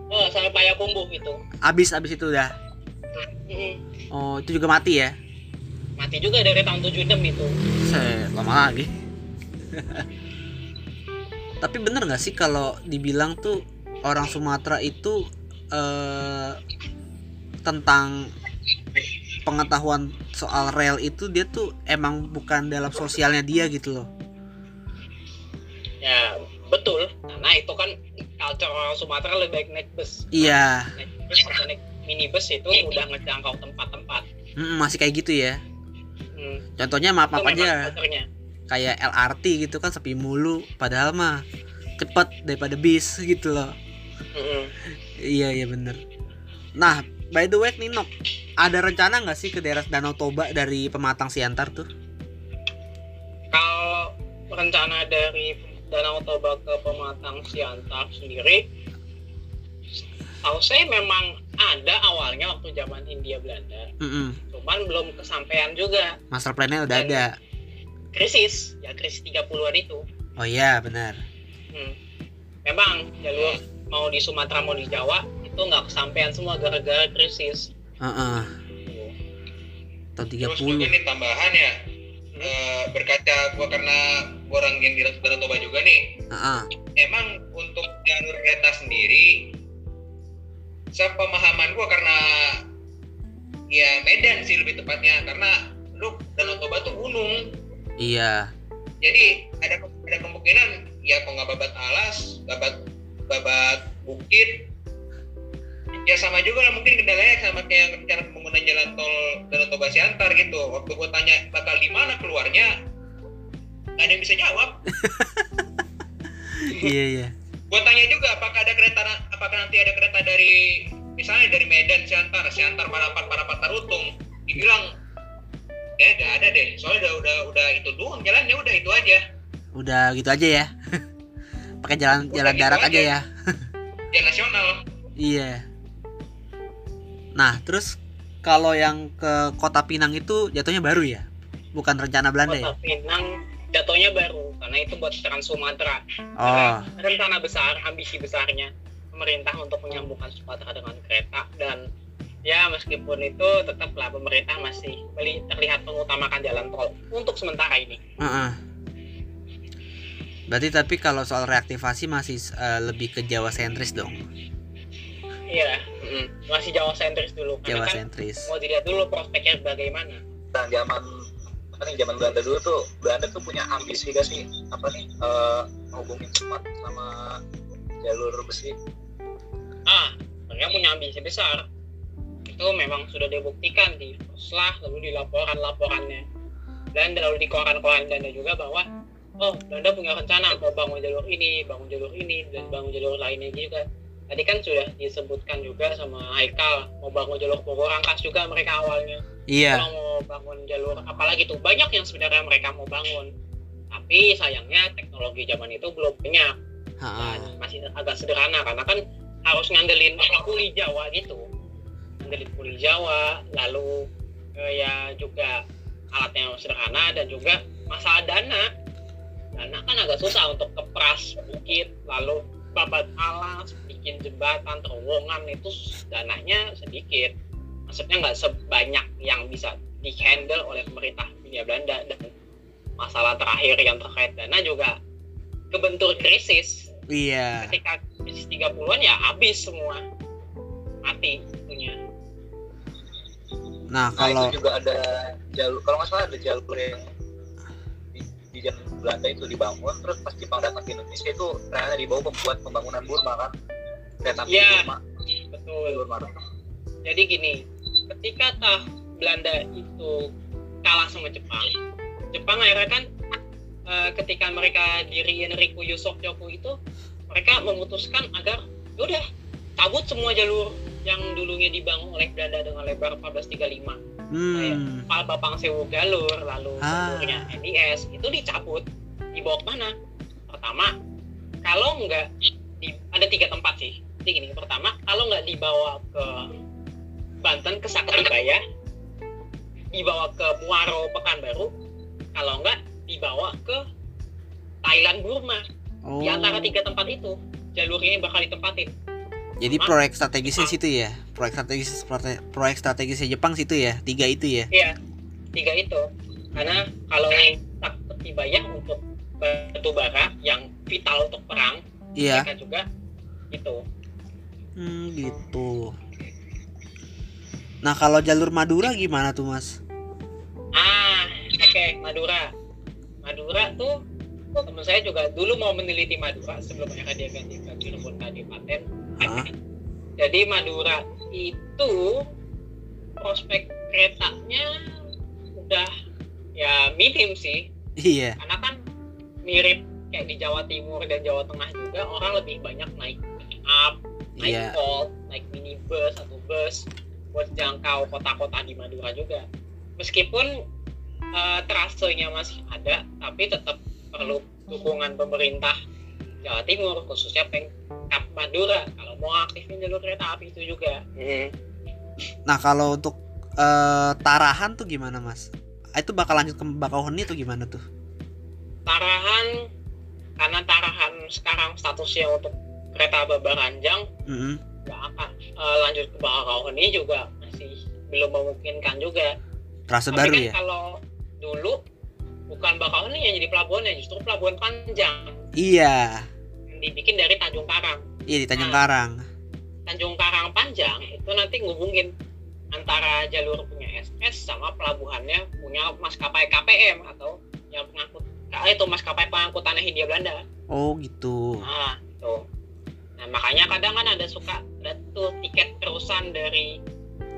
Oh sampai Payakumbuh itu abis abis itu udah oh itu juga mati ya? Mati juga dari tahun 76 itu. Set, lama lagi tapi bener nggak sih kalau dibilang tuh orang Sumatera itu eh, tentang pengetahuan soal rel itu dia tuh emang bukan dalam sosialnya dia gitu loh ya betul karena itu kan culture orang Sumatera lebih baik naik bus Iya, naik bus atau naik minibus itu udah ngejangkau tempat-tempat Mm, masih kayak gitu ya. hmm. Contohnya maaf apa memang aja, culture-nya. Kayak LRT gitu kan sepi mulu, padahal mah cepet daripada bis gitu loh. Iya iya bener. Nah, by the way Ninok, ada rencana nggak sih ke daerah Danau Toba dari Pematang Siantar tuh? kalau rencana dari Danau Toba ke Pematang Siantar sendiri tahu saya memang ada awalnya waktu zaman Hindia Belanda Mm-mm. cuman belum kesampaian juga Master plan-nya udah ada. Krisis ya krisis 30-an itu Oh iya benar. Hmm. memang jalur mau di Sumatera mau di Jawa itu nggak kesampaian semua gara-gara krisis Heeh. Tahun Terus juga 30. nih tambahan ya, eh, berkaca gua karena gua orang yang di Danau Toba juga nih, Heeh. emang untuk jalur kereta sendiri sepemahaman gua karena ya Medan sih lebih tepatnya karena lu Danau Toba tuh gunung Iya. jadi ada ada kemungkinan ya kalau nggak babat alas babat babat bukit ya sama juga lah mungkin kendalanya sama kayak rencana pembangunan jalan tol Danau Toba Siantar gitu waktu gua tanya bakal di mana keluarnya nggak ada yang bisa jawab Iya iya. Gue tanya juga apakah ada kereta apakah nanti ada kereta dari misalnya dari Medan Siantar, Siantar Parapat Parapat Tarutung, Udah gitu aja ya. Pakai jalan Udah jalan gitu darat aja aja. ya. jalan nasional. Iya. Nah, terus kalau yang ke Kota Pinang itu jatuhnya baru ya? Bukan rencana Belanda ya? Kota Pinang jatuhnya baru karena itu buat Trans Sumatera Oh, rencana besar ambisi besarnya pemerintah untuk menyambungkan Sumatera dengan kereta dan ya meskipun itu tetaplah pemerintah masih terlihat mengutamakan jalan tol untuk sementara ini heeh. Berarti tapi kalau soal reaktivasi masih eh, lebih ke Jawa sentris dong. iya mm, masih Jawa sentris dulu. Karena Jawa kan sentris. mau dilihat dulu prospeknya bagaimana. Nah, zaman apa nih zaman Belanda dulu tuh Belanda tuh punya ambisi gak sih? Apa nih eh menghubungin cepat sama jalur besi? Ah mereka punya ambisi besar. Itu memang sudah dibuktikan di Poslah lalu di laporan-laporannya dan lalu di koran-koran Belanda juga bahwa oh Belanda punya rencana mau bangun jalur ini bangun jalur ini dan bangun jalur lainnya juga. Tadi kan sudah disebutkan juga sama Haikal mau bangun jalur Bogor Rangkas juga mereka awalnya. Iya. kalau mau bangun jalur apalagi tuh banyak yang sebenarnya mereka mau bangun. Tapi sayangnya teknologi zaman itu belum banyak. Dan masih agak sederhana karena kan harus ngandelin kuli Jawa gitu. Ngandelin kuli Jawa lalu eh, ya juga alatnya yang sederhana dan juga masalah dana dana kan agak susah untuk kepras bukit lalu babat alas bikin jembatan terowongan itu dananya sedikit. Maksudnya nggak sebanyak yang bisa dihandle oleh pemerintah Hindia Belanda. Dan masalah terakhir yang terkait dana juga kebentur krisis. Iya. ketika krisis 30-an ya habis semua. Mati itunya Nah, nah kalau itu juga ada jalur kalau nggak salah ada jalur yang zaman Belanda itu dibangun terus pas Jepang datang ke Indonesia itu ternyata dibawa buat pembangunan Burma kan? Kereta api Iya. Burma. Betul. Burma jadi gini ketika tah Belanda itu kalah sama Jepang Jepang akhirnya kan eh, ketika mereka diriin Riku Yusokyoku itu mereka memutuskan agar udah cabut semua jalur yang dulunya dibangun oleh Belanda dengan lebar 1435 hmm, Pal Bapang Sewu Galur lalu Ah. jalurnya NIS itu dicabut. Dibawa ke mana pertama kalau nggak di, ada tiga tempat sih. Jadi gini pertama kalau nggak dibawa ke Banten ke Sakribaya dibawa ke Muaro Pekanbaru kalau nggak dibawa ke Thailand Burma. Oh, di antara tiga tempat itu jalurnya yang bakal ditempatin jadi proyek strategisnya situ ya? Proyek strategis proyek strategisnya Jepang situ ya? Tiga itu ya? Iya, tiga itu. Karena kalau Sakribaya untuk batu bara yang vital untuk perang, Iya. mereka juga itu. Hmm, gitu. Nah, kalau jalur Madura gimana tuh, Mas? Ah, oke Madura. Madura tuh teman saya juga dulu mau meneliti Madura sebelum akhirnya dia ganti ke Cirebon Kadipaten Heeh. jadi Madura itu prospek keretanya udah ya minim sih Iya. karena kan mirip kayak di Jawa Timur dan Jawa Tengah juga orang lebih banyak naik up naik Iya. Volt, naik minibus atau bus buat jangkau kota-kota di Madura juga. Meskipun eh, trasenya masih ada, tapi tetap perlu dukungan pemerintah Jawa Timur, khususnya Pemkap Madura kalau mau aktifin jalur kereta api itu juga. Nah, kalau untuk eh, Tarahan tuh gimana, Mas? Ah, Itu bakal lanjut ke Bakauheni tuh gimana tuh? Tarahan karena Tarahan sekarang statusnya untuk kereta Babaranjang Mm-mm. nggak akan eh, lanjut ke Bakauheni juga masih belum memungkinkan juga. Trase Tapi baru kan ya? kalau dulu bukan Bakauheni yang jadi pelabuhannya, justru pelabuhan panjang Iya. yang dibikin dari Tanjung Karang. Iya di Tanjung Nah. Karang. Tanjung Karang panjang itu nanti ngubungin antara jalur punya SS sama pelabuhannya punya maskapai KPM atau yang pengangkut ah, itu maskapai pengangkutannya Hindia Belanda. Oh, gitu. Nah, itu. Nah, makanya kadang kan ada suka ada tuh tiket terusan dari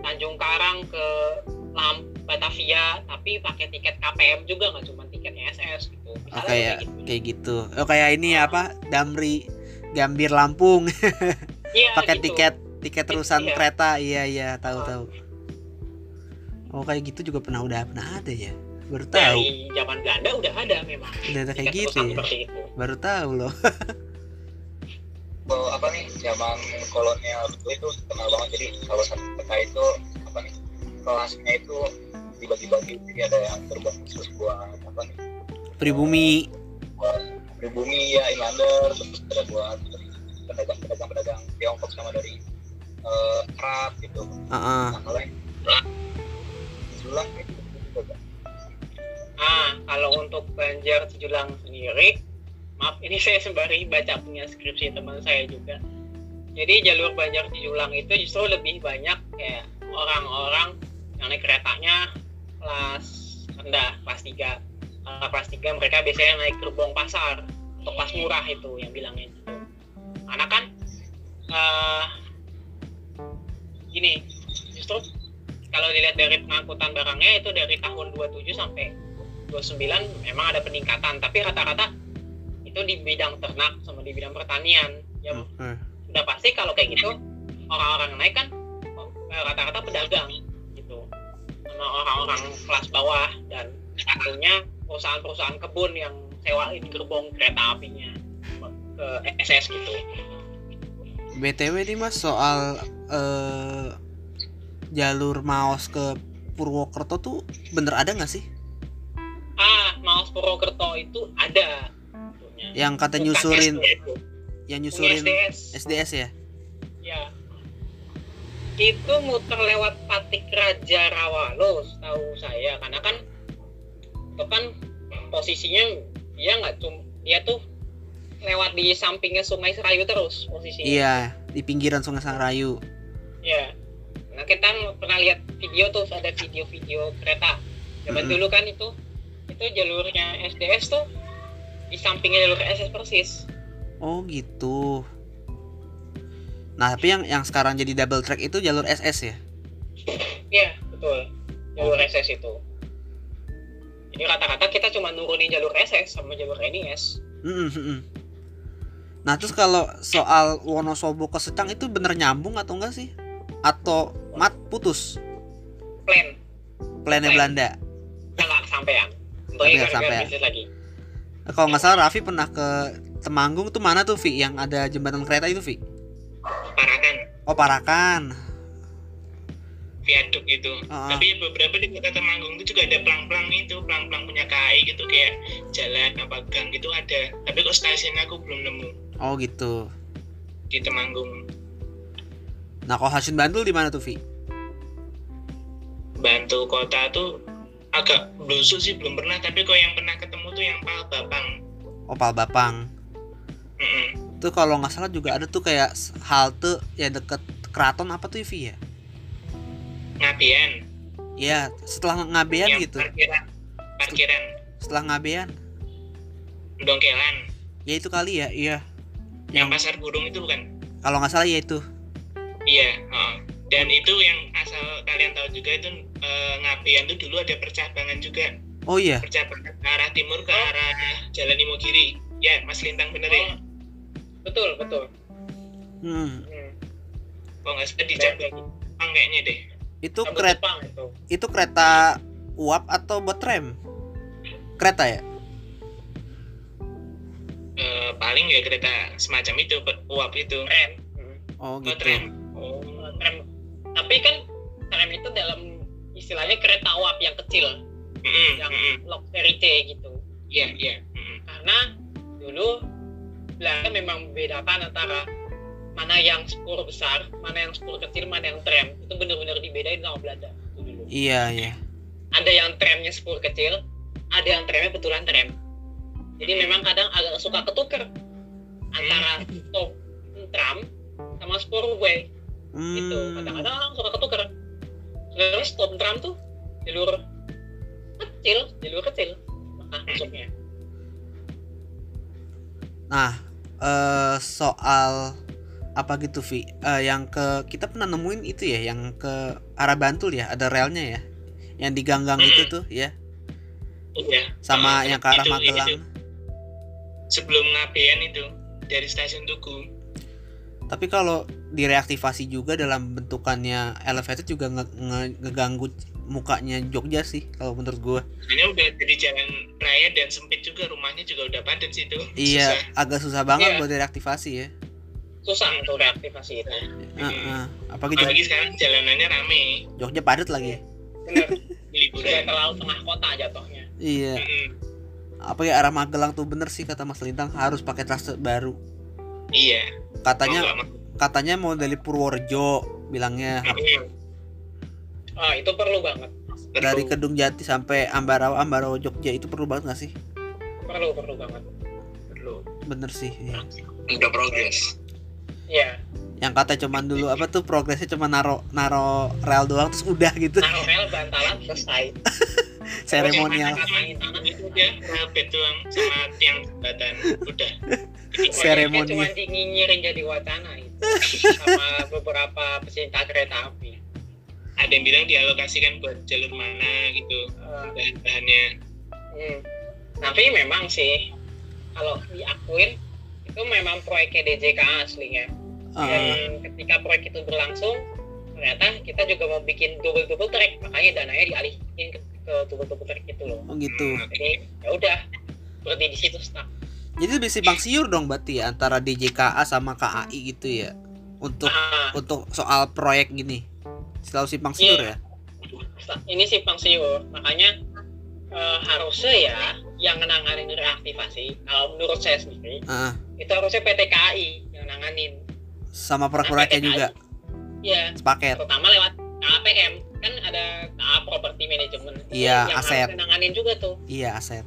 Tanjung Karang ke Lam Batavia tapi pakai tiket KPM juga nggak cuma tiketnya SS gitu. Oh, kayak kayak gitu. kayak gitu. Oh, kayak ini ya apa? Damri Gambir Lampung Iya, pakai gitu. tiket tiket terusan Iya. kereta. Iya, iya, tahu Oh. tahu. Oh, kayak gitu juga pernah udah pernah ada ya. Baru tahu. Dari zaman Belanda udah ada memang. Udah ada kayak tiket gitu ya. itu. Baru tahu loh. Kalau apa nih zaman kolonial dulu itu kenal banget jadi kalau satu peta itu apa nih kelasnya itu dibagi-bagi jadi ada yang terbang khusus buat apa nih Pribumi. buat pribumi ya inlander terus ada buat pedagang pedagang pedagang Tiongkok sama dari eh, Arab gitu Heeh. nah kalau yang Sulang kayak gitu juga Bang. Ah, kalau untuk Banjar Cijulang sendiri, maaf ini saya sembari baca punya skripsi teman saya juga. Jadi jalur Banjar Cijulang itu justru lebih banyak kayak orang-orang yang naik keretanya kelas rendah, kelas 3. Kalau kelas 3 mereka biasanya naik gerbong pasar atau kelas murah itu yang bilangnya gitu. Karena kan eh gini, justru kalau dilihat dari pengangkutan barangnya itu dari tahun 27 sampai 29 memang ada peningkatan tapi rata-rata itu di bidang ternak sama di bidang pertanian ya Heeh. udah pasti kalau kayak gitu orang-orang naik kan eh, rata-rata pedagang orang-orang kelas bawah dan tentunya perusahaan-perusahaan kebun yang sewain gerbong kereta apinya ke SS gitu BTW nih Mas soal eh, jalur Maos ke Purwokerto tuh bener ada nggak sih? ah Maus Purwokerto itu ada. Yang kata Bukan nyusurin, yang nyusurin SDS. SDS ya? Ya. Itu muter lewat Patik Raja Rawalo, tahu saya. Karena kan itu kan posisinya dia nggak cuma dia tuh lewat di sampingnya Sungai Serayu terus posisinya. Iya, di pinggiran Sungai Sangarayu. Iya. Nah kita pernah lihat video tuh ada video-video kereta. Zaman Mm-mm. dulu kan itu itu jalurnya SDS tuh di sampingnya jalur SS persis. Oh gitu. Nah tapi yang yang sekarang jadi double track itu jalur SS ya? Iya, betul. Jalur SS itu. Jadi rata-rata kita cuma nurunin jalur SS sama jalur NIS. Mm-mm. Nah terus kalau soal Wonosobo ke Secang itu bener nyambung atau enggak sih? Atau mat putus Plan, plannya Plan. Belanda? kita nggak kesampean. Tapi Tentunya nggak gara-gara sampean. bisnis lagi. Kalau nggak salah Raffi pernah ke Temanggung tuh mana tuh Vi yang ada jembatan kereta itu Vi? Parakan Oh Parakan. viaduk itu. Ah. Tapi beberapa di kota Temanggung itu juga ada pelang-pelang itu, pelang-pelang punya KAI gitu kayak jalan apa gang gitu ada. Tapi kok stasiunnya aku belum nemu Oh gitu. di Temanggung. Nah kalau Hasyun Bantul di mana tuh Vi? Bantu kota tuh agak blusuk sih belum pernah, tapi kok yang pernah ketemu tuh yang Pal Bapang. Opal Bapang. Mm-mm. Tuh kalau nggak salah juga ada tuh kayak halte ya deket keraton apa tuh Vi ya? Ngabean. Ya setelah ngabean yang gitu. parkiran parkiran Setelah ngabean. Dongkelan Ya itu kali ya, iya. yang Yang pasar burung itu bukan kalau nggak salah ya itu. iya heeh. dan itu yang asal kalian tahu juga itu eh, Ngapian itu dulu ada percabangan juga Oh iya. percabangan ke arah timur ke arah Jalan Imogiri ya Mas Lintang bener ya betul betul Hmm. hmm. kok nggak salah di cabang Jepang kayaknya deh Itu kereta Jepang itu itu kereta uap atau buat tram? Kereta ya? Eh, paling ya kereta semacam itu uap itu Hmm. Oh gitu. tram Oh, tram tapi kan tram itu dalam istilahnya kereta uap yang kecil Mm-mm, yang mm-mm. Lokseri C gitu iya iya mm-mm. karena dulu Belanda memang membedakan antara mana yang spur besar, mana yang spur kecil, mana yang tram. Itu benar-benar dibedain sama Belanda itu. Iya, iya. Ada yang tramnya spur kecil, ada yang tramnya betulan tram. Jadi memang kadang agak suka ketuker antara stop tram sama spurway gitu. Hmm. Kadang-kadang orang suka ketuker. Sebenarnya stop tram tuh jalur kecil, jalur kecil nah, masuknya. Nah, eh soal apa gitu Vi? Eh, yang ke kita pernah nemuin itu ya, yang ke arah Bantul ya, ada relnya ya, yang di gang-gang itu tuh ya, iya sama Ah, yang ke arah itu- Magelang. itu. sebelum Ngapian itu dari stasiun Tugu Tapi kalau direaktivasi juga dalam bentukannya elevated juga nge- nge- ngeganggu mukanya Jogja sih kalau menurut gua. Soalnya udah jadi jalan raya dan sempit juga rumahnya juga udah padat situ. Iya, Susah. agak susah banget Iya. buat direaktivasi ya. Susah untuk reaktivasi itu. Heeh. Apalagi Apalagi Jog- sekarang jalanannya rame Jogja padat lagi. Benar. di Sudah liburan. terlalu tengah kota jatuhnya. Iya. Mm-mm. Apalagi arah Magelang tuh bener sih kata Mas Lintang harus pakai trase baru. Iya. Katanya mau. katanya mau dari Purworejo bilangnya Mm-mm. Ah, itu perlu banget. dari Perlu. Kedung Jati sampai Ambarawa Ambarawa Jogja itu perlu banget gak sih? Perlu, perlu banget. Perlu. Bener sih. iya. Udah progres. Iya. Yang kata cuman dulu apa tuh progresnya cuma naro naro rel doang terus udah gitu Naruh rel bantalan selesai. seremonial. Rapid doang sama tiang jembatan. Udah. Jadi, Seremoni. Cuma dinyinyirin jadi wacana itu. Sama beberapa pecinta kereta api. Ada yang bilang dialokasikan buat jalur mana gitu Eh, bahan-bahannya. hmm. Tapi memang sih kalau diakuin itu memang proyeknya DJK aslinya. Heeh. Dan ketika proyek itu berlangsung, ternyata kita juga mau bikin double double track, makanya dananya dialihin ke, ke double double track itu loh. oh gitu. Jadi ya udah berarti di situ stuck. Jadi lebih simpang siur dong berarti ya antara DJKA sama KAI gitu ya. Untuk Ah, untuk soal proyek gini. Selalu simpang siur Iya. ya. ini simpang siur, makanya eh, harusnya ya yang nanganin reaktivasi. Kalau menurut saya sendiri, Heeh. itu harusnya PT KAI yang nanganin. sama proyek-proyeknya juga Ya, sepaket. terutama lewat KAPM kan ada KA Property Management. Iya, yang aset. nanganin juga tuh. Iya aset.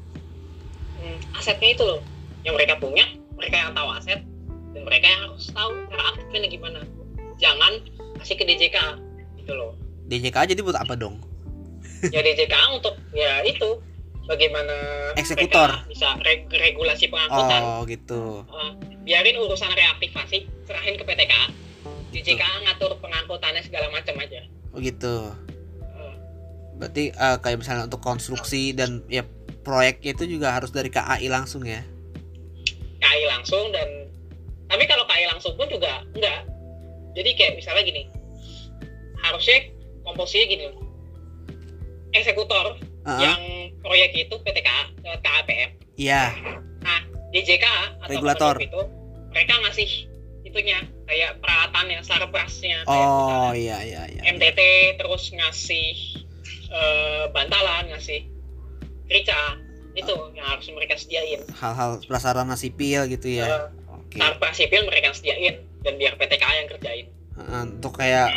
Hmm, asetnya itu loh yang mereka punya mereka yang tahu aset dan mereka yang harus tahu cara aktifnya gimana jangan kasih ke DJK gitu loh DJKA jadi buat apa dong? ya DJK untuk ya itu bagaimana Eksekutor. bisa reg- regulasi pengangkutan Oh gitu. Eh, biarin urusan reaktivasi serahin ke PTK DJK ngatur pengangkutannya segala macam aja Oh gitu. Berarti eh, kayak misalnya untuk konstruksi dan ya proyeknya itu juga harus dari KAI langsung ya. KAI langsung dan tapi kalau KAI langsung pun juga enggak jadi kayak misalnya gini harusnya komposisinya gini loh. eksekutor Heeh. yang proyek itu PTKA lewat KAPM Iya. DJK atau Regulator. itu mereka ngasih itunya kayak peralatannya sarprasnya kayak Oh misalnya iya iya iya. MTT terus ngasih eh, bantalan ngasih rica itu yang harus mereka sediain Hal-hal prasarana sipil gitu ya. Eh, Oke. sarpras sipil mereka sediain dan biar PTKA yang kerjain Heeh, Untuk kayak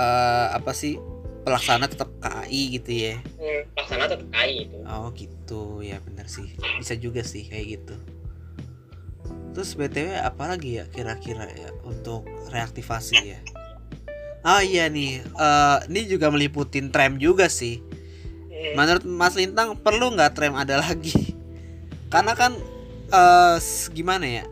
eh, apa sih pelaksana tetap KAI gitu ya. hmm, pelaksana tetap KAI itu Oh gitu ya bener sih bisa juga sih kayak gitu. Terus btw apa lagi ya kira-kira ya untuk reaktivasi ya? Oh iya nih, eh, ini juga meliputin tram juga sih. Hmm, Menurut Mas Lintang perlu nggak tram ada lagi? Karena kan s- gimana ya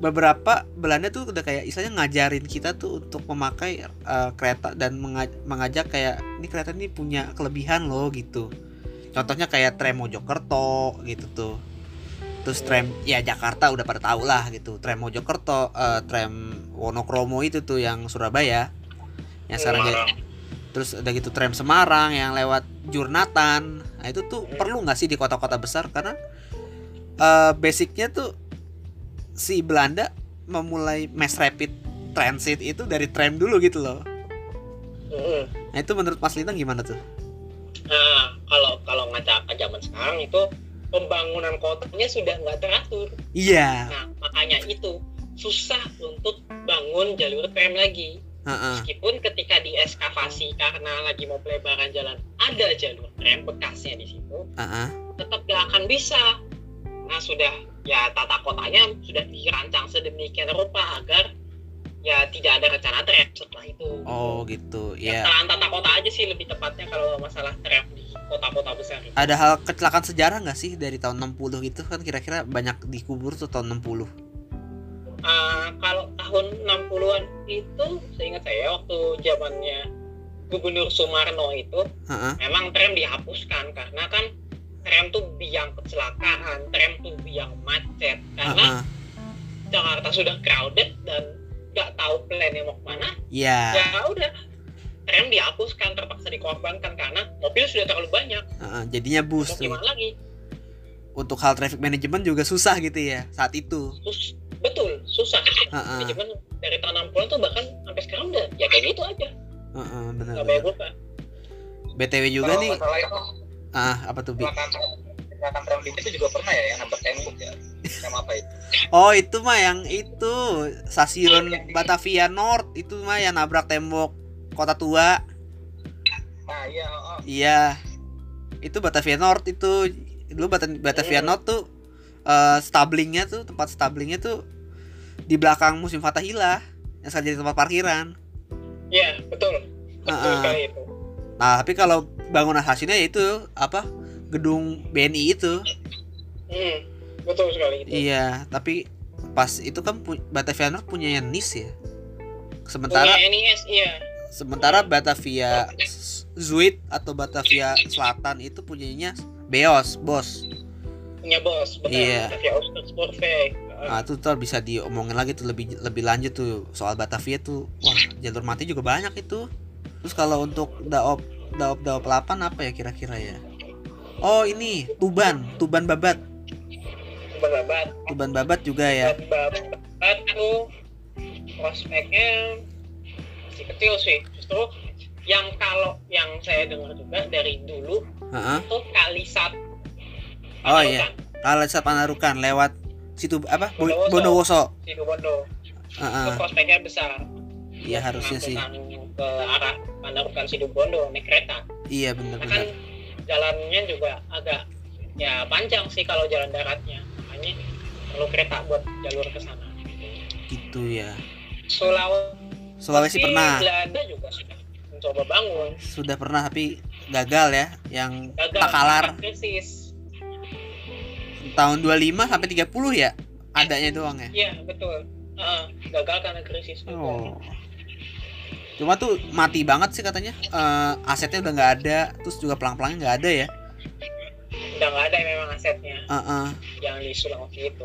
beberapa Belanda tuh udah kayak istilahnya ngajarin kita tuh untuk memakai eh, kereta dan menga- mengajak kayak ini kereta ini punya kelebihan loh gitu. Contohnya kayak tram Mojokerto gitu tuh. Terus tram ya Jakarta udah pada tahu lah gitu. Tram Mojokerto eh, tram Wonokromo itu tuh yang Surabaya. Yang sekarang jadi Semarang. terus ada gitu tram Semarang yang lewat Jurnatan. Nah itu tuh perlu nggak sih di kota-kota besar? Karena eh, basicnya tuh si Belanda memulai mass rapid transit itu dari tram dulu gitu loh Mm-mm. nah itu menurut Mas Lintang gimana tuh Nah, kalau kalau ngaca ke zaman sekarang itu pembangunan kotanya sudah nggak teratur. iya Nah, makanya itu susah untuk bangun jalur tram lagi. Heeh. Meskipun ketika dieskavasi karena lagi mau pelebaran jalan ada jalur tram bekasnya di situ, Heeh. tetap gak akan bisa. Nah, sudah ya tata kotanya sudah dirancang sedemikian rupa agar ya tidak ada rencana tram setelah itu. oh gitu ya Kesalahan tata kota aja sih lebih tepatnya kalau masalah tram di kota-kota besar. ada hal kecelakaan sejarah nggak sih dari tahun 60 gitu kan kira-kira banyak dikubur tuh tahun 60 Uh, kalau tahun 60-an itu seingat saya waktu zamannya Gubernur Sumarno itu Heeh. memang tram dihapuskan karena kan tram tuh biang kecelakaan, tram tuh biang macet. Karena Heeh. Jakarta sudah crowded dan nggak tahu plannya mau ke mana. Ya ya udah. Tram dihapuskan terpaksa dikorbankan karena mobil sudah terlalu banyak. Heeh, jadinya bus mau gimana lagi? Untuk hal traffic management juga susah gitu ya saat itu. Sus- betul susah. Heeh. manajemen dari tahun 60 tuh bahkan sampai sekarang udah ya kayak gitu aja. Heeh, benar nggak banyak benar. btw juga Kalau nih. masalah itu ah apa tuh Bi? kecelakaan itu juga pernah ya yang nabrak tembok ya. Yang apa itu? Oh itu mah yang itu. Stasiun Batavia North itu mah yang nabrak tembok kota tua. Nah iya oh, iya. Itu Batavia North itu. Dulu Bata- Batavia North tuh eh, stablingnya tuh tempat stablingnya tuh di belakang musim Fatahila yang sekarang jadi tempat parkiran. Iya, betul. Betul Ah, ah. sekali itu. nah tapi kalau bangunan hasilnya ya itu apa gedung BNI itu Hmm, betul sekali itu. iya tapi pas itu kan pu- Batavia North punya NIS ya sementara Punya NIS, iya. sementara Batavia Zuid atau Batavia Selatan itu punyanya Beos bos Punya bos, betul. Iya. Batavia Sportweg. Nah, itu bisa diomongin lagi tuh lebih lebih lanjut tuh soal Batavia tuh. Wah, jalur mati juga banyak itu. Terus kalau untuk daop daop daop 8 apa ya kira-kira ya? Oh, ini Tuban, Tuban Babat. Babat. Tuban Babat juga ya. Babat tuh prospeknya masih kecil sih. Justru yang kalau yang saya dengar juga dari dulu Heeh. itu kali satu. Oh iya. Kalau saat Panarukan lewat situ apa? Bo- Bondowoso. Bondowoso. Situ Bondo. Heeh. Itu prospeknya besar. Iya harusnya sih. Ke arah Pandarukan Situ Bondo naik kereta. Iya Karena kan benar-benar. jalannya juga agak ya panjang sih kalau jalan daratnya makanya perlu kereta buat jalur ke sana Gitu ya. Sulawesi Sulawesi pernah. Belanda juga sudah mencoba bangun Sudah pernah tapi gagal ya yang gagal Takalar krisis tahun 25 sampai 30 ya adanya doang ya. iya betul Heeh, gagal karena krisis juga. Cuma tuh mati banget sih katanya. Eh, asetnya udah nggak ada, terus juga pelang-pelangnya nggak ada ya. udah nggak ada memang asetnya Heeh. yang di Sulawesi itu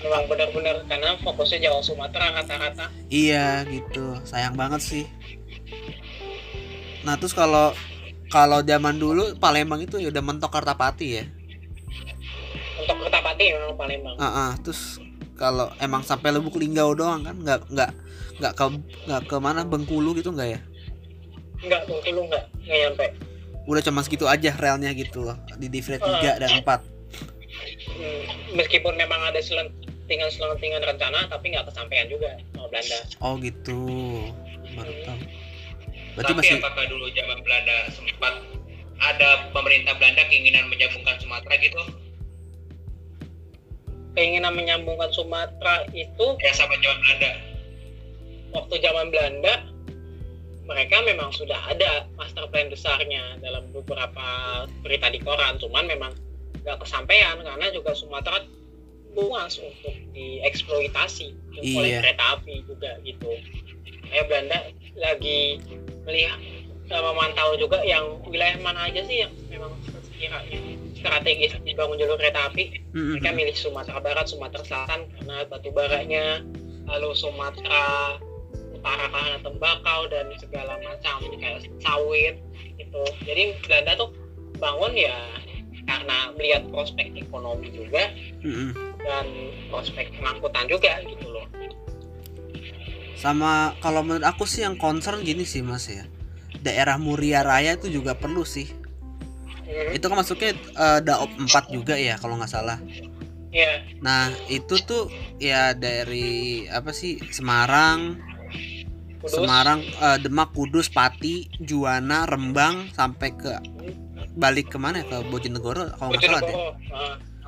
memang benar-benar karena fokusnya Jawa Sumatera rata-rata Iya gitu. Sayang banget sih. Nah, terus kalau kalau zaman dulu Palembang itu ya udah mentok Kartapati ya. untuk Kertapati memang Palembang Heeh, terus kalau emang sampai Lubuk Linggau doang kan nggak nggak nggak ke nggak ke mana Bengkulu gitu nggak ya? enggak Bengkulu enggak nggak nyampe Udah cuma segitu aja relnya gitu loh di divide 3 dan 4. Hmm, meskipun memang ada selentingan-selentingan rencana tapi nggak kesampaian juga sama Belanda Oh gitu. Baru tahu. Berarti Tapi masih apakah dulu zaman Belanda sempat ada pemerintah Belanda keinginan menyambungkan Sumatera gitu? keinginan menyambungkan Sumatera itu Ya sama zaman Belanda. Waktu zaman Belanda mereka memang sudah ada master plan besarnya dalam beberapa berita di koran cuman memang nggak kesampaian karena juga Sumatera luas untuk dieksploitasi oleh Iya. kereta api juga gitu. Kayak Belanda lagi melihat eh, memantau juga yang wilayah mana aja sih yang memang sekiranya strategis dibangun jalur kereta api mereka milih Sumatera Barat, Sumatera Selatan karena batu baranya, lalu Sumatera Karena tembakau dan segala macam kayak sawit gitu. Jadi Belanda tuh bangun ya karena melihat prospek ekonomi juga Mm-mm. dan prospek pengangkutan juga gitu loh. sama kalau menurut aku sih yang concern gini sih mas ya daerah Muria Raya itu juga perlu sih Hmm, itu kan masuknya eh, daop 4 juga ya kalau nggak salah Ya, nah itu tuh ya dari apa sih Semarang Kudus. Semarang eh, Demak Kudus Pati Juwana Rembang sampai ke balik ke mana ya ke Bojonegoro kalau nggak salah deh.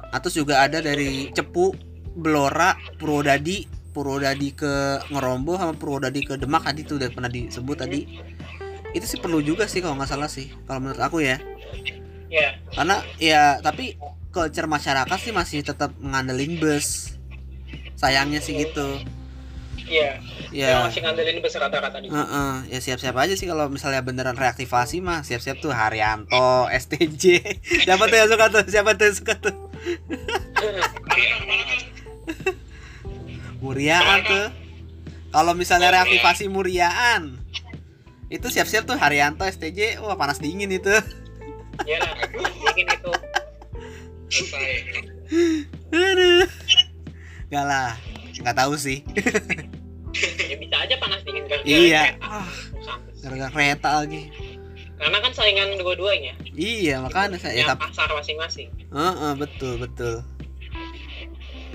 Ah, terus juga ada dari Cepu, Blora, Purwodadi, Purwodadi ke Ngerombo sama Purwodadi ke Demak tadi tuh udah pernah disebut tadi. Itu sih perlu juga sih kalau nggak salah sih kalau menurut aku ya. ya, Karena ya tapi culture masyarakat sih masih tetap ngandelin bus. Sayangnya sih gitu. Ya. Ya. Masih ngandelin bus rata-rata di Heeh, ya siap-siap aja sih kalau misalnya beneran reaktivasi mah siap-siap tuh Haryanto, STJ. Siapa tuh yang suka tuh? Siapa tuh yang suka tuh? Muriaan tuh. Kalau misalnya reaktivasi Muriaan, itu siap-siap tuh Haryanto, STJ, wah panas dingin itu. Ya lah, dingin itu. selesai Aduh. Gak lah, nggak tahu sih. Ya bisa aja panas dingin gara-gara Iya. Ah, Sampai. gara-gara kereta lagi. Karena kan saingan dua-duanya, Iya, makanya saya ya, pasar masing-masing. Heeh, betul betul.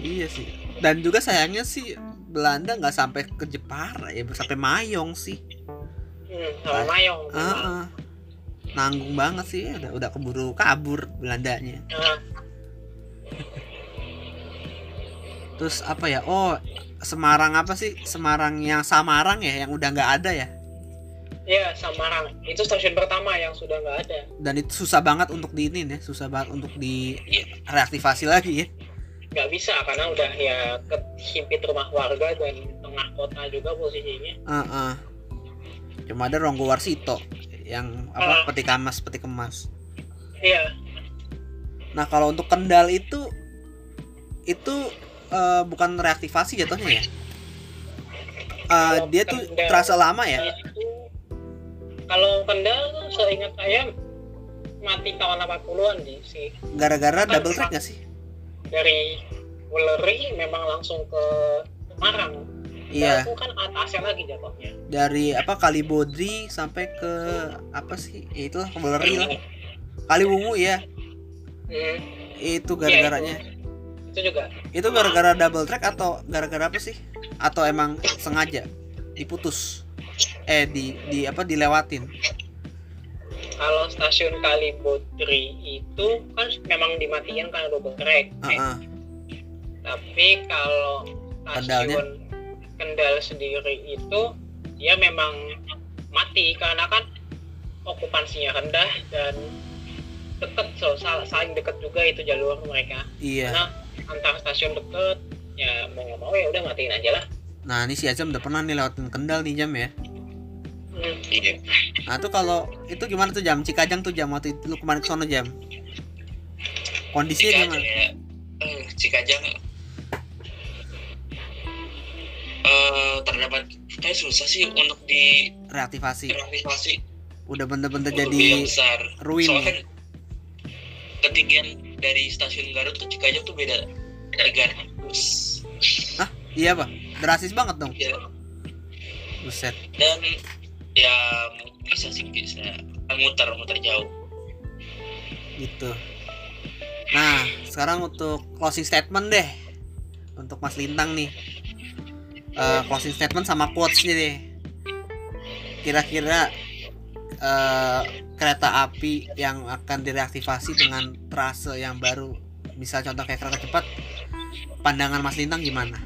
Iya sih. Dan juga sayangnya sih Belanda nggak sampai ke Jepara ya, sampai Mayong sih. Hmm, sama Mayong. memang. Heeh. Nanggung banget sih, udah udah keburu kabur Belandanya. Nah, Terus apa ya? Oh, Semarang apa sih? Semarang yang Samarang ya, yang udah nggak ada ya. ya Samarang. Itu stasiun pertama yang sudah nggak ada. Dan itu susah banget untuk di ini ya, susah banget untuk di reaktivasi lagi ya. Nggak bisa karena udah ya kehimpit rumah warga dan tengah kota juga posisinya. Heeh. Cuma ada Ronggo Warsito yang apa peti kemas peti kemas. Iya, Nah kalau untuk Kendal itu itu eh, bukan reaktivasi jatuhnya ya? Kalau dia tuh Kendal- terasa lama ya? itu kalau Kendal seingat saya mati tahun 80-an di sih. Gara-gara double track gak sih? Dari Wuleri memang langsung ke Semarang. Iya, Itu kan atasnya lagi jatuhnya. dari apa Kalibodri sampai ke apa sih? Ya, itulah ke Beleri lah. Kaliwungu ya, Hmm, itu gara-garanya. itu juga. Itu gara-gara double track atau gara-gara apa sih? Atau emang sengaja diputus? Eh di di apa dilewatin? Kalau stasiun Kalibodri itu kan memang dimatiin karena double track. Heeh. Tapi kalau Kendalnya? stasiun Kendal sendiri itu dia memang mati karena kan okupansinya rendah dan deket so, sal- saling deket juga itu jalur mereka. Iya. Karena antar stasiun deket ya mau nggak mau ya udah matiin aja lah. Nah ini si Azam udah pernah nih lewatin Kendal nih jam ya. Hmm. iya Nah tuh kalau itu gimana tuh jam Cikajang tuh jam waktu itu lu kemarin ke sono jam. Kondisinya Cikajang gimana? ya eh, Cikajang eh terdapat kayak susah sih untuk di Reaktivasi. reaktivasi Udah bener-bener jadi besar ruin soalnya ya. ketinggian dari stasiun Garut ke Cikajang tuh beda 300 Iya pak. Drastis banget dong. ya Buset. dan ya bisa sih bisa muter muter jauh Gitu. Nah sekarang untuk closing statement deh. Untuk Mas Lintang nih. Eh, closing statement sama quotes nih deh. Kira-kira eh, kereta api yang akan direaktivasi dengan trase yang baru misal contoh kayak kereta cepat pandangan Mas Lintang gimana?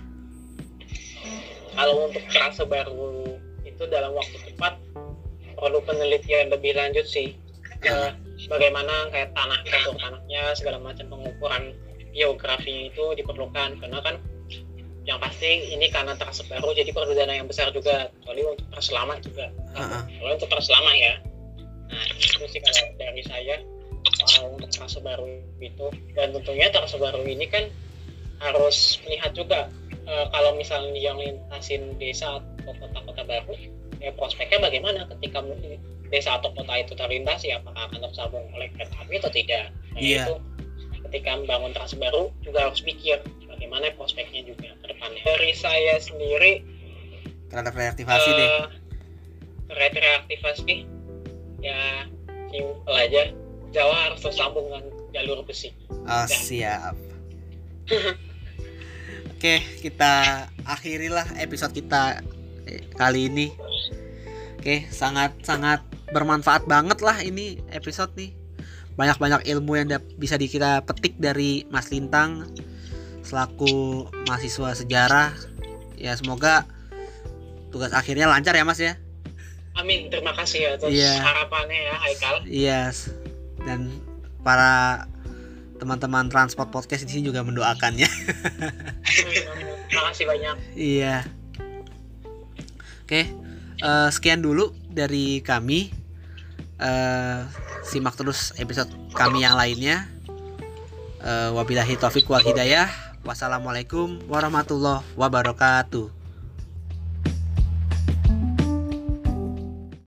Kalau untuk trase baru itu dalam waktu cepat perlu penelitian lebih lanjut sih. Eh, bagaimana kayak tanah kontur tanahnya segala macam pengukuran biografi itu diperlukan karena kan yang pasti ini karena trase baru jadi perlu dana yang besar juga kecuali untuk trase lama juga Heeh. kalau untuk trase lama ya nah itu sih kalau dari saya soal untuk trase baru itu dan tentunya trase baru ini kan harus melihat juga eh, kalau misalnya yang lintasin desa atau kota-kota baru ya prospeknya bagaimana ketika desa atau kota itu terlintasi apakah akan tersambung oleh kereta api atau tidak. Nah, Iya. itu ketika membangun trase baru juga harus pikir bagaimana prospeknya juga ke depannya. Dari saya sendiri terhadap reaktivasi deh. eh, terkait reaktivasi ya simpel aja Jawa harus tersambung dengan jalur besi Oh, siap. Oke, kita akhirilah episode kita eh, kali ini. Oke, sangat sangat bermanfaat banget lah ini episode nih. Banyak-banyak ilmu yang bisa di- kita petik dari Mas Lintang selaku mahasiswa sejarah. Ya, semoga tugas akhirnya lancar ya, Mas ya. Amin terima kasih atas Iya. harapannya ya Haikal Iya, s- dan para teman-teman transport podcast di sini juga mendoakannya. Amin, amin. terima kasih banyak Iya. Oke, eh, sekian dulu dari kami. Eh, simak terus episode kami yang lainnya. Eh, wabillahi taufik wal hidayah. Wassalamualaikum warahmatullahi wabarakatuh.